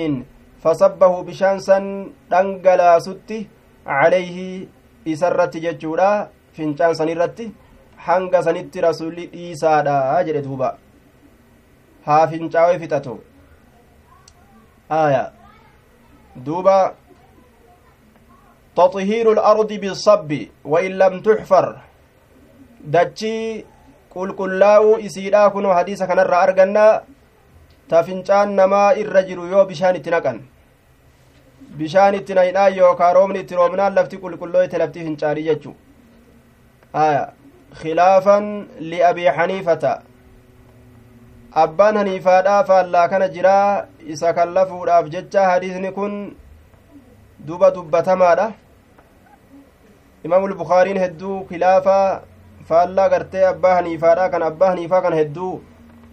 فصبه بشان سن دنقلا ستي عليه إسرت ججورا فنشان سنرت hanga sanitti rasulli dhiisaadha jedhe duuba haa fincaa'ee fixatu. Aya duuba. تطهير الأرض بالصب وإن لم تحفر دجي قل قل لاو إسيدا كنو حديث كان الرأى أرغنا تفنشان نما الرجل يو بشان اتنقن بشان اتنقن يو كارومن اترومنان لفتي قل قل لو يتلفتي فنشاري ججو آية خلافا لأبي حنيفة abbaan haniifaadhaa faallaa kana jiraa isa kallafuudhaaf jecha hadiisni kun duba dubbatamaadha. Imaamul bukaariin hedduu kilaafaa faallaa gartee abbaa haniifaadha. Kan abbaa haniifaa kan hedduu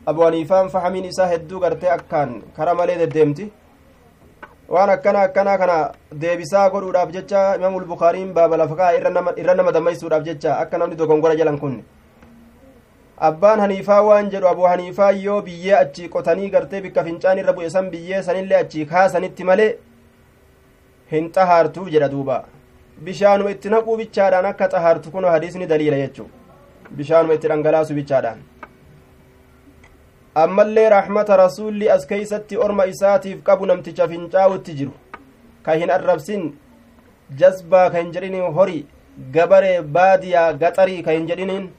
abu haniifaan fahamiin isaa hedduu gartee akkaan kara malee deddeemti. Waan akkana akkanaa kana deebisaa godhuudhaaf jecha imaamul bukaariin baaba lafakaa irra nama dammaysuudhaaf jecha akka namni dogongora jalan kunne abbaan haniifaa waan jedhu abu haniifaa yoo biyyee achii qotanii gartee bikka fincaan irra bu'e san biyyee sanillee achii kaasanitti malee hin xahaartuu jedha duuba. Bishaanuma itti naquu bichaadhaan akka xahaartu kun hadiisni daliila jechuu bishaanuma itti dhangalaasu bichaadhaan. Ammallee raxmata rasuulli as keeysatti orma isaatiif qabu namticha fincaa'utti jiru. Ka hin arrabsin jazbaa ka hin jedhiniin hori gabaree baadiyaa gaxarii ka hin jedhiniin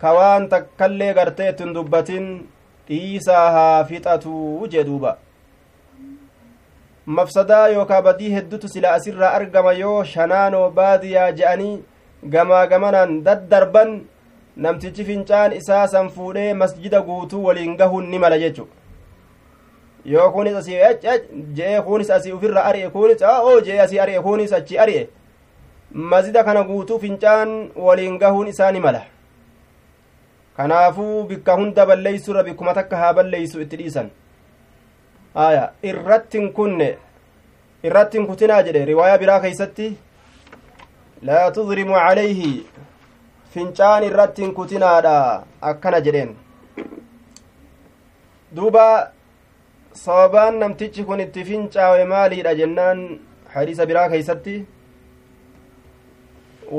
ka waan takkallee gartee ittin dubbatin dhiisaa haa fixatuu jedhuuba mafsadaa yookaa badii heddutu sila asirraa argama yoo shanaanoo baadiyaa je'anii gamaa gamanaan daddarban namtichi fincaan isaa san fuudhee masjida guutuu waliin gahuun ni mala jechu yoo kunis asii je'ee kunis asii ufirra ari'e kunis oo je'ee asii ari'e kunis achi ari'e masjida kana guutuu fincaan waliin gahuun isaa ni mala kanaafuu bikka hunda balleeysurra bikkuma takka haa balleeysu itti dhiisan aya irrattin kunne irrattin kutinaa jedhe riwaayaa biraa keeysatti laa tudrimu calayhi fincaan irrattin kutinaadha akkana jedheen duuba sababaan namtichi kun itti fincaawe maaliidha jennaan hadiisa biraa keeysatti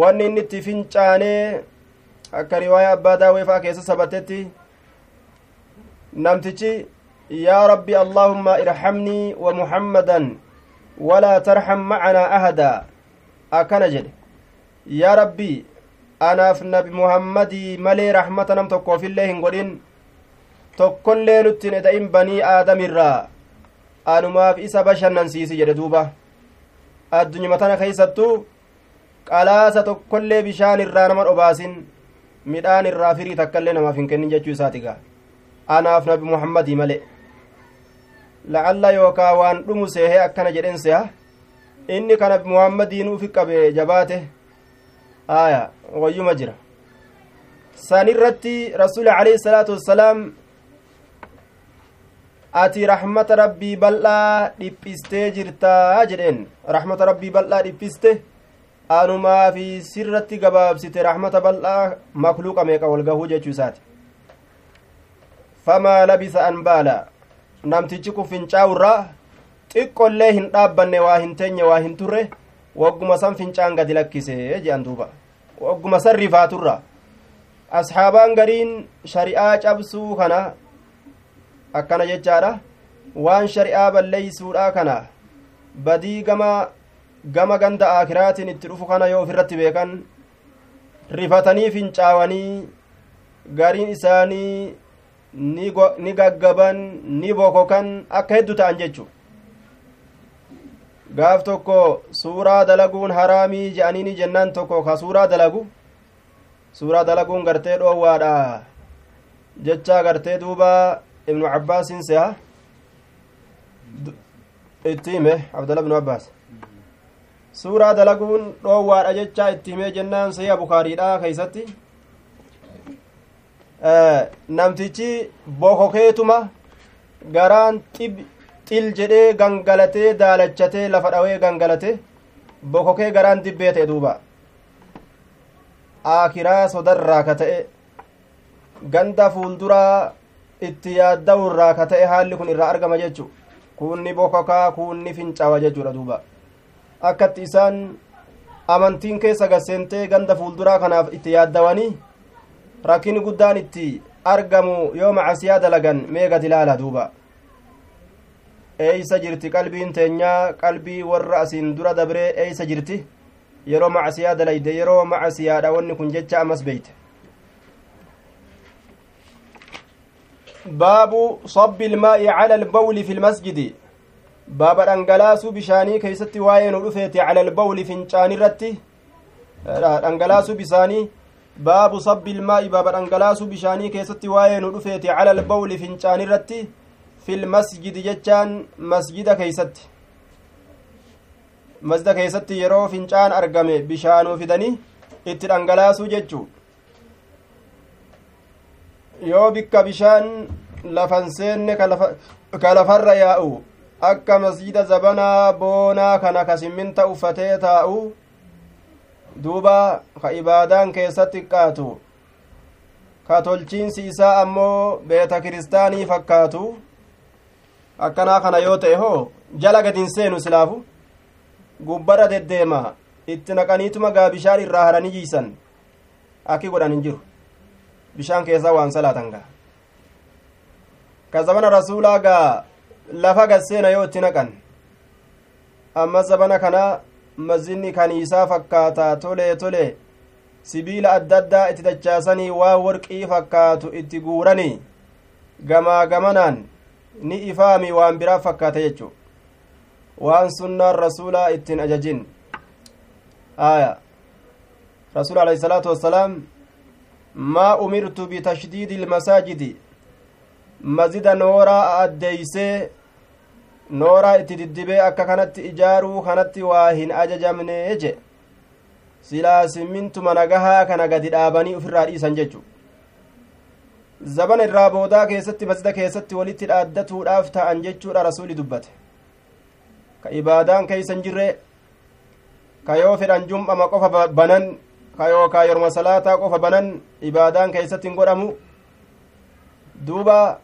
wanni inni itti fincaanee akka riwaayaa abbaa daawee faa keessa sabatetti namtichi yaa rabbi allaahumma irhamnii wa muhammadan walaa tarham macanaa ahadaa akkana jedhe yaa rabbi anaaf nabi muhammadii malee rahmata nam tokkoofillee hin godhin tokkollee nuttin eda'in banii aadamirraa anumaaf isa bashannansiisi jedhe duuba addunyuma tana keeysattuu qalaasa tokkollee bishaan irraa nama dhobaasin midhaan irraa firii takkaillee namaaf hin kennin jechuu isaati gaa anaaf nabi muhammadii male la'alla yookaa waan dhumu seehee akkana jedhen seha inni ka nabi muhammadiin ufi qabe jabaate aya wayyuma jira san irratti rasuli alayhi salaatu wassalaam ati rahmata rabbii bal'aa dhiphistee jirtaa jedheen rahmata rabbii bal'aa dhiphiste anumaa fi sirratti gabaabsite rahmata bal'aa makluuqa meeqa wal gahuu jechuu isaati? Famaa labisa an baala. Namtichi kun fincaa'urraa xiqqollee hin dhaabbanne waa hin teenye waa hin turre wagguma san fincaan gadi lakkise jedhan duuba. Wagguma san rifaaturra asxaabaan gariin shari'aa cabsuu kana akkana jechaadha. Waan shari'aa balleeysuudha kana badii gama gama ganda akiraatiin itti dhufu kana yoo ofirratti beekan rifatanii fincaawanii gariin isaanii ni gaggaban ni bokokan akka heddu ta'an jechu gaaf tokko suuraa dalaguun haraamii je'aniini jennaan tokko ka suuraa dalagu? Suuraa dalaguun gartee dhoowwaadha jecha gartee duuba ibnu cabbaasin seha itti hime abdalla ibnu abbaas suuraa dalaguun dhoowwaadha jecha itti himee jennaan sayya bukaariidha keeysatti. Namtichi bokokeetuma garaan xil jedhee gangalatee daalachatee lafa dhawee gangalate bokokee garaan dibbee ta'e duuba. Aakiraa sodarraa ka ta'e ganda fuulduraa itti yaadda'urraa ka ta'e haalli kun irraa argama jechu. Kunni bokokaa kunni fincawa jechuudha duuba akkatti isaan amantiin keessa gasseentee ganda fuulduraa kanaaf itti yaaddawanii rakkini guddaan itti argamu yoo macasiyaa dalagan mee gad ilaala duuba? Eeysa jirti qalbiin teenyaa? Qalbii warra asiin dura dabree eeysa jirti? Yeroo macasiyaa dalayde yeroo macasiyaadha wanni kun jecha ammas beeyte. Baabu sabbi ilmaa'i cala albawli fi lmasjidi baaba dhangalaasuu bishaanii keeysatti waa'ee nu dhufeeti cala albawli fincaanirratti dhangalaasuu bisaanii baabu sabbi ilmaa'i baaba dhangalaasuu bishaanii keessatti waa'ee nu dhufeeti cala albawli fincaanirratti fi lmasjidi jechaan masjida keeysatti masjida keessatti yeroo fincaan argame bishaanuu fidanii itti dhangalaasuu jechuu yoo bikka bishaan lafan seenne ka lafarra yaa'u akka masjida zabanaa boonaa kana ka simminta uffatee taa'u duuba ka ibaadaan keessatti xiqqaatu. Ka tolchiinsi isaa ammoo beeta kiristaanii fakkaatu. Akkanaa kana yoo ta'e hoo jala gadin seenu silaafu. Gubbara deddeema itti naqaniituma gaa bishaan irraa haranii jiisan. Akki godhan hin jiru. Bishaan keessaa waan salaatan gaa. Ka zabana rasuulaa gaa lafa gasseena yoo itti naqan amma zabana kana mazinni kaniisaa fakkaata tole tole sibiila adda addaa itti dachaasanii waan warqii fakkaatu itti guuranii gamaa gamanaan ni ifaami waan biraa fakkaata jechu waan sunnaan rasuulaa ittiin ajajin aya rasuul alayhi salaatu wassalaam maa umirtu bitashdiidi ilmasaajidi mazida nooraa addeeysee nooraa itti diddibee akka kanatti ijaaruu kanatti waa hin ajajamne je. Silaa simmintuma nagahaa kana gadi dhaabanii ufirraa dhiisan jechu. Zabana irraa boodaa keessatti masjida keessatti walitti dhaaddatuudhaaf ta'an jechuudha rasuli dubbate. Ka ibaadaan keeysa hin jirre ka yoo fedhan jum'ama qofa banan ka yookaa yorma salaataa qofa banan ibaadaan keeysatti hin godhamu. Duuba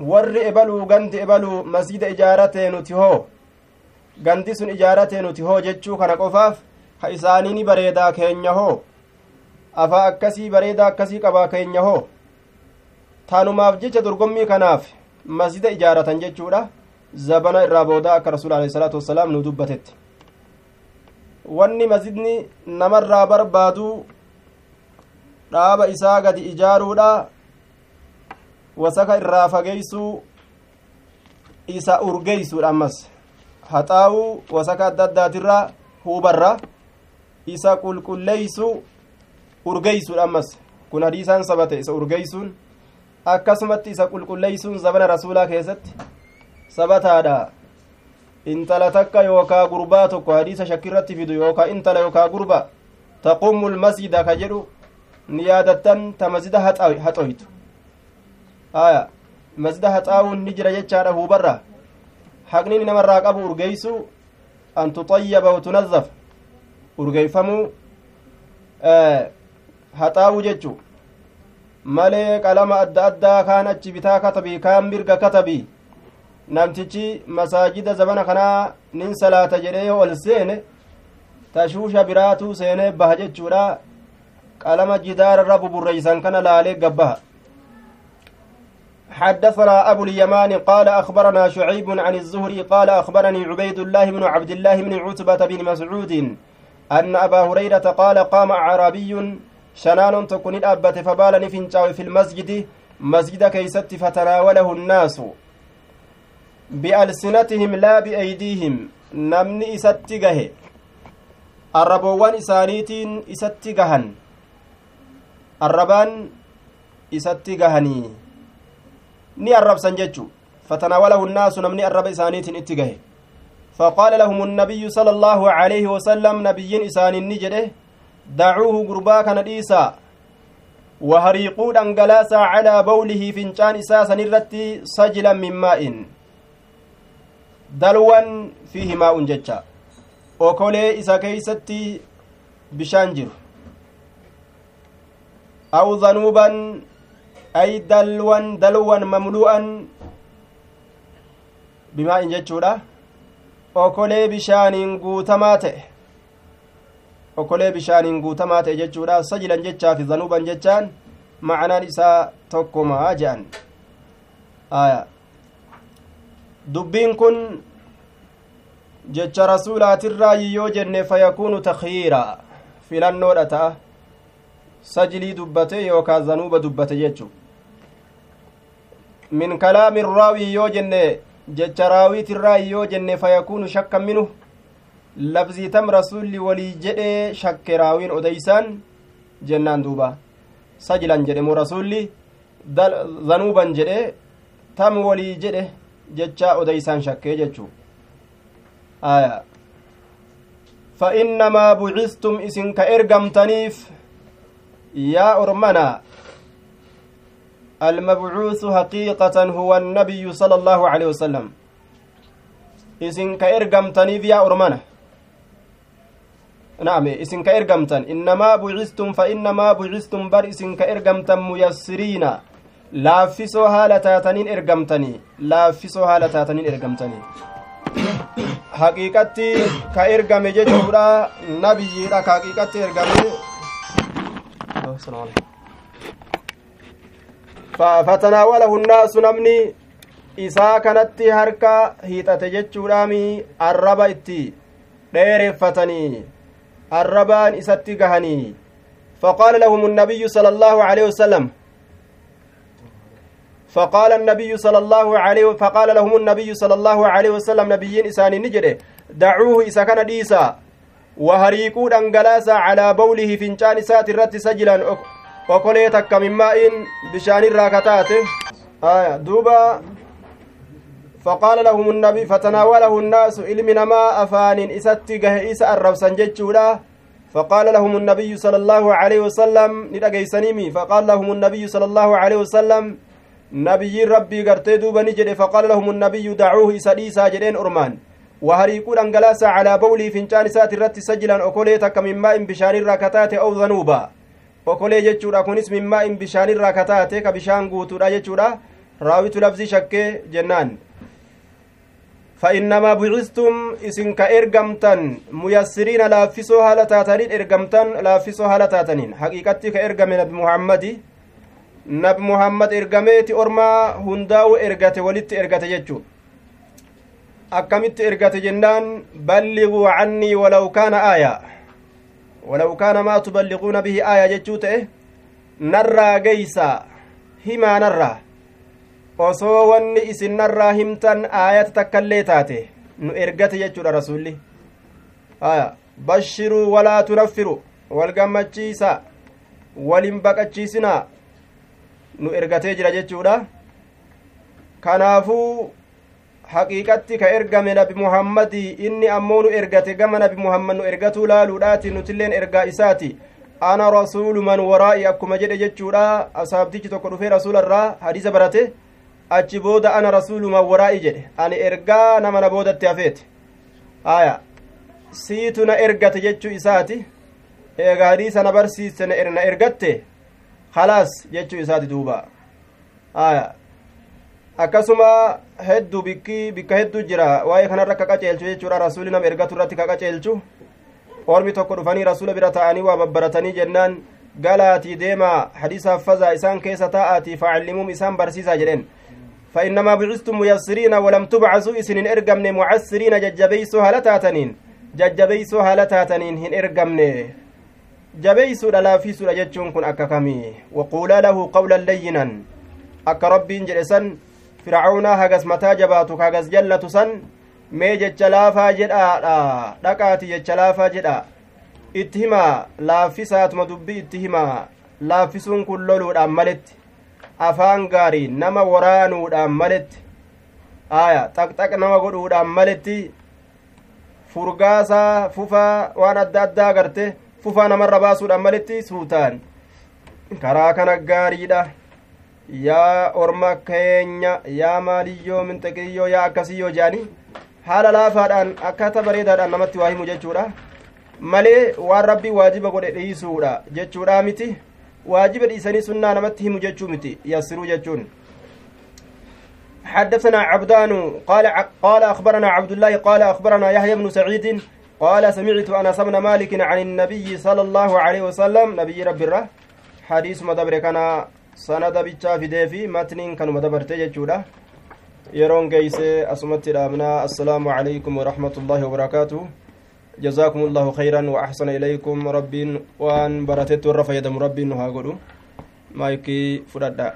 warri ebaluu gandi ebaluu masjida ijaaratee nuti hoo? Gandi sun ijaaratee nuti hoo jechuu kana qofaaf ka isaanii ni bareedaa keenya hoo? Afaa akkasii bareedaa akkasii qabaa keenya hoo? Taanumaaf jecha dorgommii kanaaf masjida ijaaratan jechuudha. Zabana irraa boodaa akka rasuul alehi salaatu wassalaam nu dubbatetti wanni masjidni namarraa barbaadu dhaaba isaa gadi ijaaruudha wasaka irraa fageeysuu isa urgeeysuudha ammas haxaa'uu wasaka adda addaatirraa huubarra isa qulqulleeysu urgeeysuudha ammas kun hadiisaan sabate isa urgeeysuun akkasumatti isa qulqulleeysuun zabana rasuulaa keessatti sabataadha intala takka yookaa gurbaa tokko hadiisa shakkirratti fidu yookaa intala yookaa gurba taqumu lmasjida ka jedhu ni yaadattan ta masjida haxoytu aya masjida haxaa'uun ni jira jechaadha huubarra haqni namarraa qabu urgeeysu an tuxayyaba watunazaf urgeeyfamuu haxaa'uu jechu malee qalama adda addaa kaan achi bitaa katabii kaan mirga katabii. Namtichi masaajida zabana kanaa nin salaata jedhee ol seene tashuusha biraatuu seenee baha jechuudha. Qalama jidaararra buburreeysan kana laalee gabbaha حدثنا أبو اليمان قال أخبرنا شعيب عن الزهري قال أخبرني عبيد الله بن عبد الله بن عتبة بن مسعود أن أبا هريرة قال قام أعرابي شنان تكون الأبة فبال نفنشاوي في المسجد مسجد كيست فتناوله الناس. بألسنتهم لا بأيديهم نمني إستقه الربوان إسانيتين إستقهن الربان إستقهني ni arrabsan jechu fatanaawalahu nnaasu namni arraba isaaniitiin itti gahe. فقال لهم النبي صلى الله عليه وسلم نبي إسان النجده دعوه قربا كان ديسا وهريقود أنقلاسا على بوله فنشان إساسا نرتي سجلا من ماء دلوا فيه ماء ججا okolee isa keeysatti bishaan jiru. Aw dhanuuban ay dalwan dalwan mamlu'an bimaa'in jechuudha okolee bishaaniin guutamaa ta'e okolee bishaaniin guutamaa ta'e jechuudha sajilan jechaa fi zanuuban jechaan ma'anaan isaa tokkomaa je'an aya dubbiin kun jecha rasuulaatirraayi yoo jenne fayakuunu takyiira filannoodha ta'a sajilii dubbate yookaan zanuuba dubbate jechu min kalaami raawii yoo jenne jecha raawiitirraayi yoo jenne fayakuunu shakkan minu labzii tam rasulli walii jedhee shakke raawiin odeysaan jennaan duuba sajilan jedhe moo rasulli zanuuban jedhe tam walii jedhe jecha odeysaan shakkee jechuu aya fa innamaa bucistum isin ka ergamtaniif yaa ormana المبعوث حقيقة هو النبي صلى الله عليه وسلم إسن كإرقمتني يا أرمنة نعم إسن كإرقمتن إنما بعثتم فإنما بعثتم بر إسن كإرقمتن ميسرين laaffisoo haala taataniin ergamtanii laaffisoo haala taataniin ergamtanii haqiiqatti ka ergame jechuudha nabiyyiidha ka haqiiqatti ergame fatanaawalahu nnaasu namni isaa kanatti harka hiixate jechuudhaami arraba itti dheereffatanii arrabaan isatti gahanii. Faqaala lahum النبي صلى الله عليه وسلم فقال النبي صلى الله عليه فقال لهم النبي صلى الله عليه وسلم نبيين إسان نجده دعوه إسا كان ديسا وهريقوا دنگلاسا على بوله فنشان سات الرت سجلا تك من ماء بشان الراكتات آية دوبا فقال لهم النبي فتناوله الناس علم ما أفان إساتي إسا الربسا جتشولا فقال لهم النبي صلى الله عليه وسلم ندقيسنيمي فقال لهم النبي صلى الله عليه وسلم gartee duuba ni jedhe faqaala lahum nabiyyu dacuuhu isa dhiisaa jedheen ormaan wahariiquu dhangalaasaa calaa bawlii fincaan isaati irratti sajilan okolee takka mimmaa'in bishaanirraa kataate aw dhanuuba okolee jechuudha kunis mimmaa'in bishaanirraa kataate ka bishaan guutuudha jechuudha raawitu labzii shakkee jennaan فإنما بعثتم إسن كإرجمتن ميسرين لافسوا هالة تاتنين إرجمتن لافسوا هالة تاتنين حقيقتي كإرجم نبي محمد nabi muhammad ergameeti ormaa hundaa'u ergate walitti ergate jechu akkamitti ergate jennaan balliguu cannii walaw kaana aaya kaana maa tuballiquuna bihi aaya jechuu ta'e narraa geeysa himaa narraa osoo wanni isin narraa himtan aayata takkaillee taate nu ergate jechuudha rasulli aya bashiruu walaa tunaffiru wal gammachiisa walin baqachiisinaa nu ergatee jira jechuudha kanaafuu haqiiqatti ka ergame nabi muhammadii inni ammoo nu ergate gama nabi muhammad nu ergatuu laaluudhaati nutilleen ergaa isaati. Ana rasuulu man waraa'i akkuma jedhe jechuudha. Asaabtichi tokko dhufee rasuularraa hadiisa barate achi booda ana rasuulu man waraa'i jedhe. Ani ergaa nama na boodatti hafeete aya. Siitu na ergate jechuu isaati. Eega hadiisa na barsiiste na ergatte khalaas jechuu isaati duuba. Aya akkasuma hedduu bikki bikka hedduu jira waa'ee kanarra ka qaceelchu jechuudha rasuuli nama ergatu irratti ka qaceelchu ormi tokko dhufanii rasuula bira ta'anii waa babbaratanii jennaan galaatii deemaa hadiisa haffazaa isaan keessa taa'aatii facallimuum isaan barsiisaa jedheen فإنما بعثتم ميسرين ولم تبعثوا إسن إرقمن معسرين ججبيسو هالتاتنين ججبيسو هالتاتنين هن إرقمن جبيسو لافيسو لججون كن أككمي وقولا له قولا لينا أك ربين جلسا فرعون هجس متى جباتو هجس جلة سن mee jecha laafaa jedhaadha dhaqaati jecha laafaa jedha itti himaa laaffisaatuma dubbii itti himaa laaffisuun kun loluudhaan maletti afaan gaarii nama waraanuudhaan maletti aya xaqxaq nama godhuudhaan maletti furgaasaa fufaa waan adda addaa garte fufaa namarra baasuudhaan maletti suutaan karaa kana gaariidha yaa orma keenya yaa maaliyyoo minxiqiyyoo yaa akkasiyyoo jedhanii haala laafaadhaan akkaataa bareedaadhaan namatti waa himu jechuudha malee waan rabbii waajiba godhe dhiisuudha jechuudha miti waajiba dhiisanii sunnaa namatti himu jechuu miti yassiruu jechuun حدثنا عبدان قال قال اخبرنا عبد الله قال اخبرنا يحيى بن سعيد قال سمعت انس بن مالك عن النبي صلى الله عليه وسلم نبي رب الره حديث مدبر كان سند بيتشا في ديفي متن كان مدبر تججوده yeroon geeyse asumatti dhaabnaa assalaamu calaykum waraxmatullaahi wabarakaatuh. جزاكم الله خيرا وأحسن إليكم ربين وأن برتت ورفيدم ربين وها قدو مايكي فردا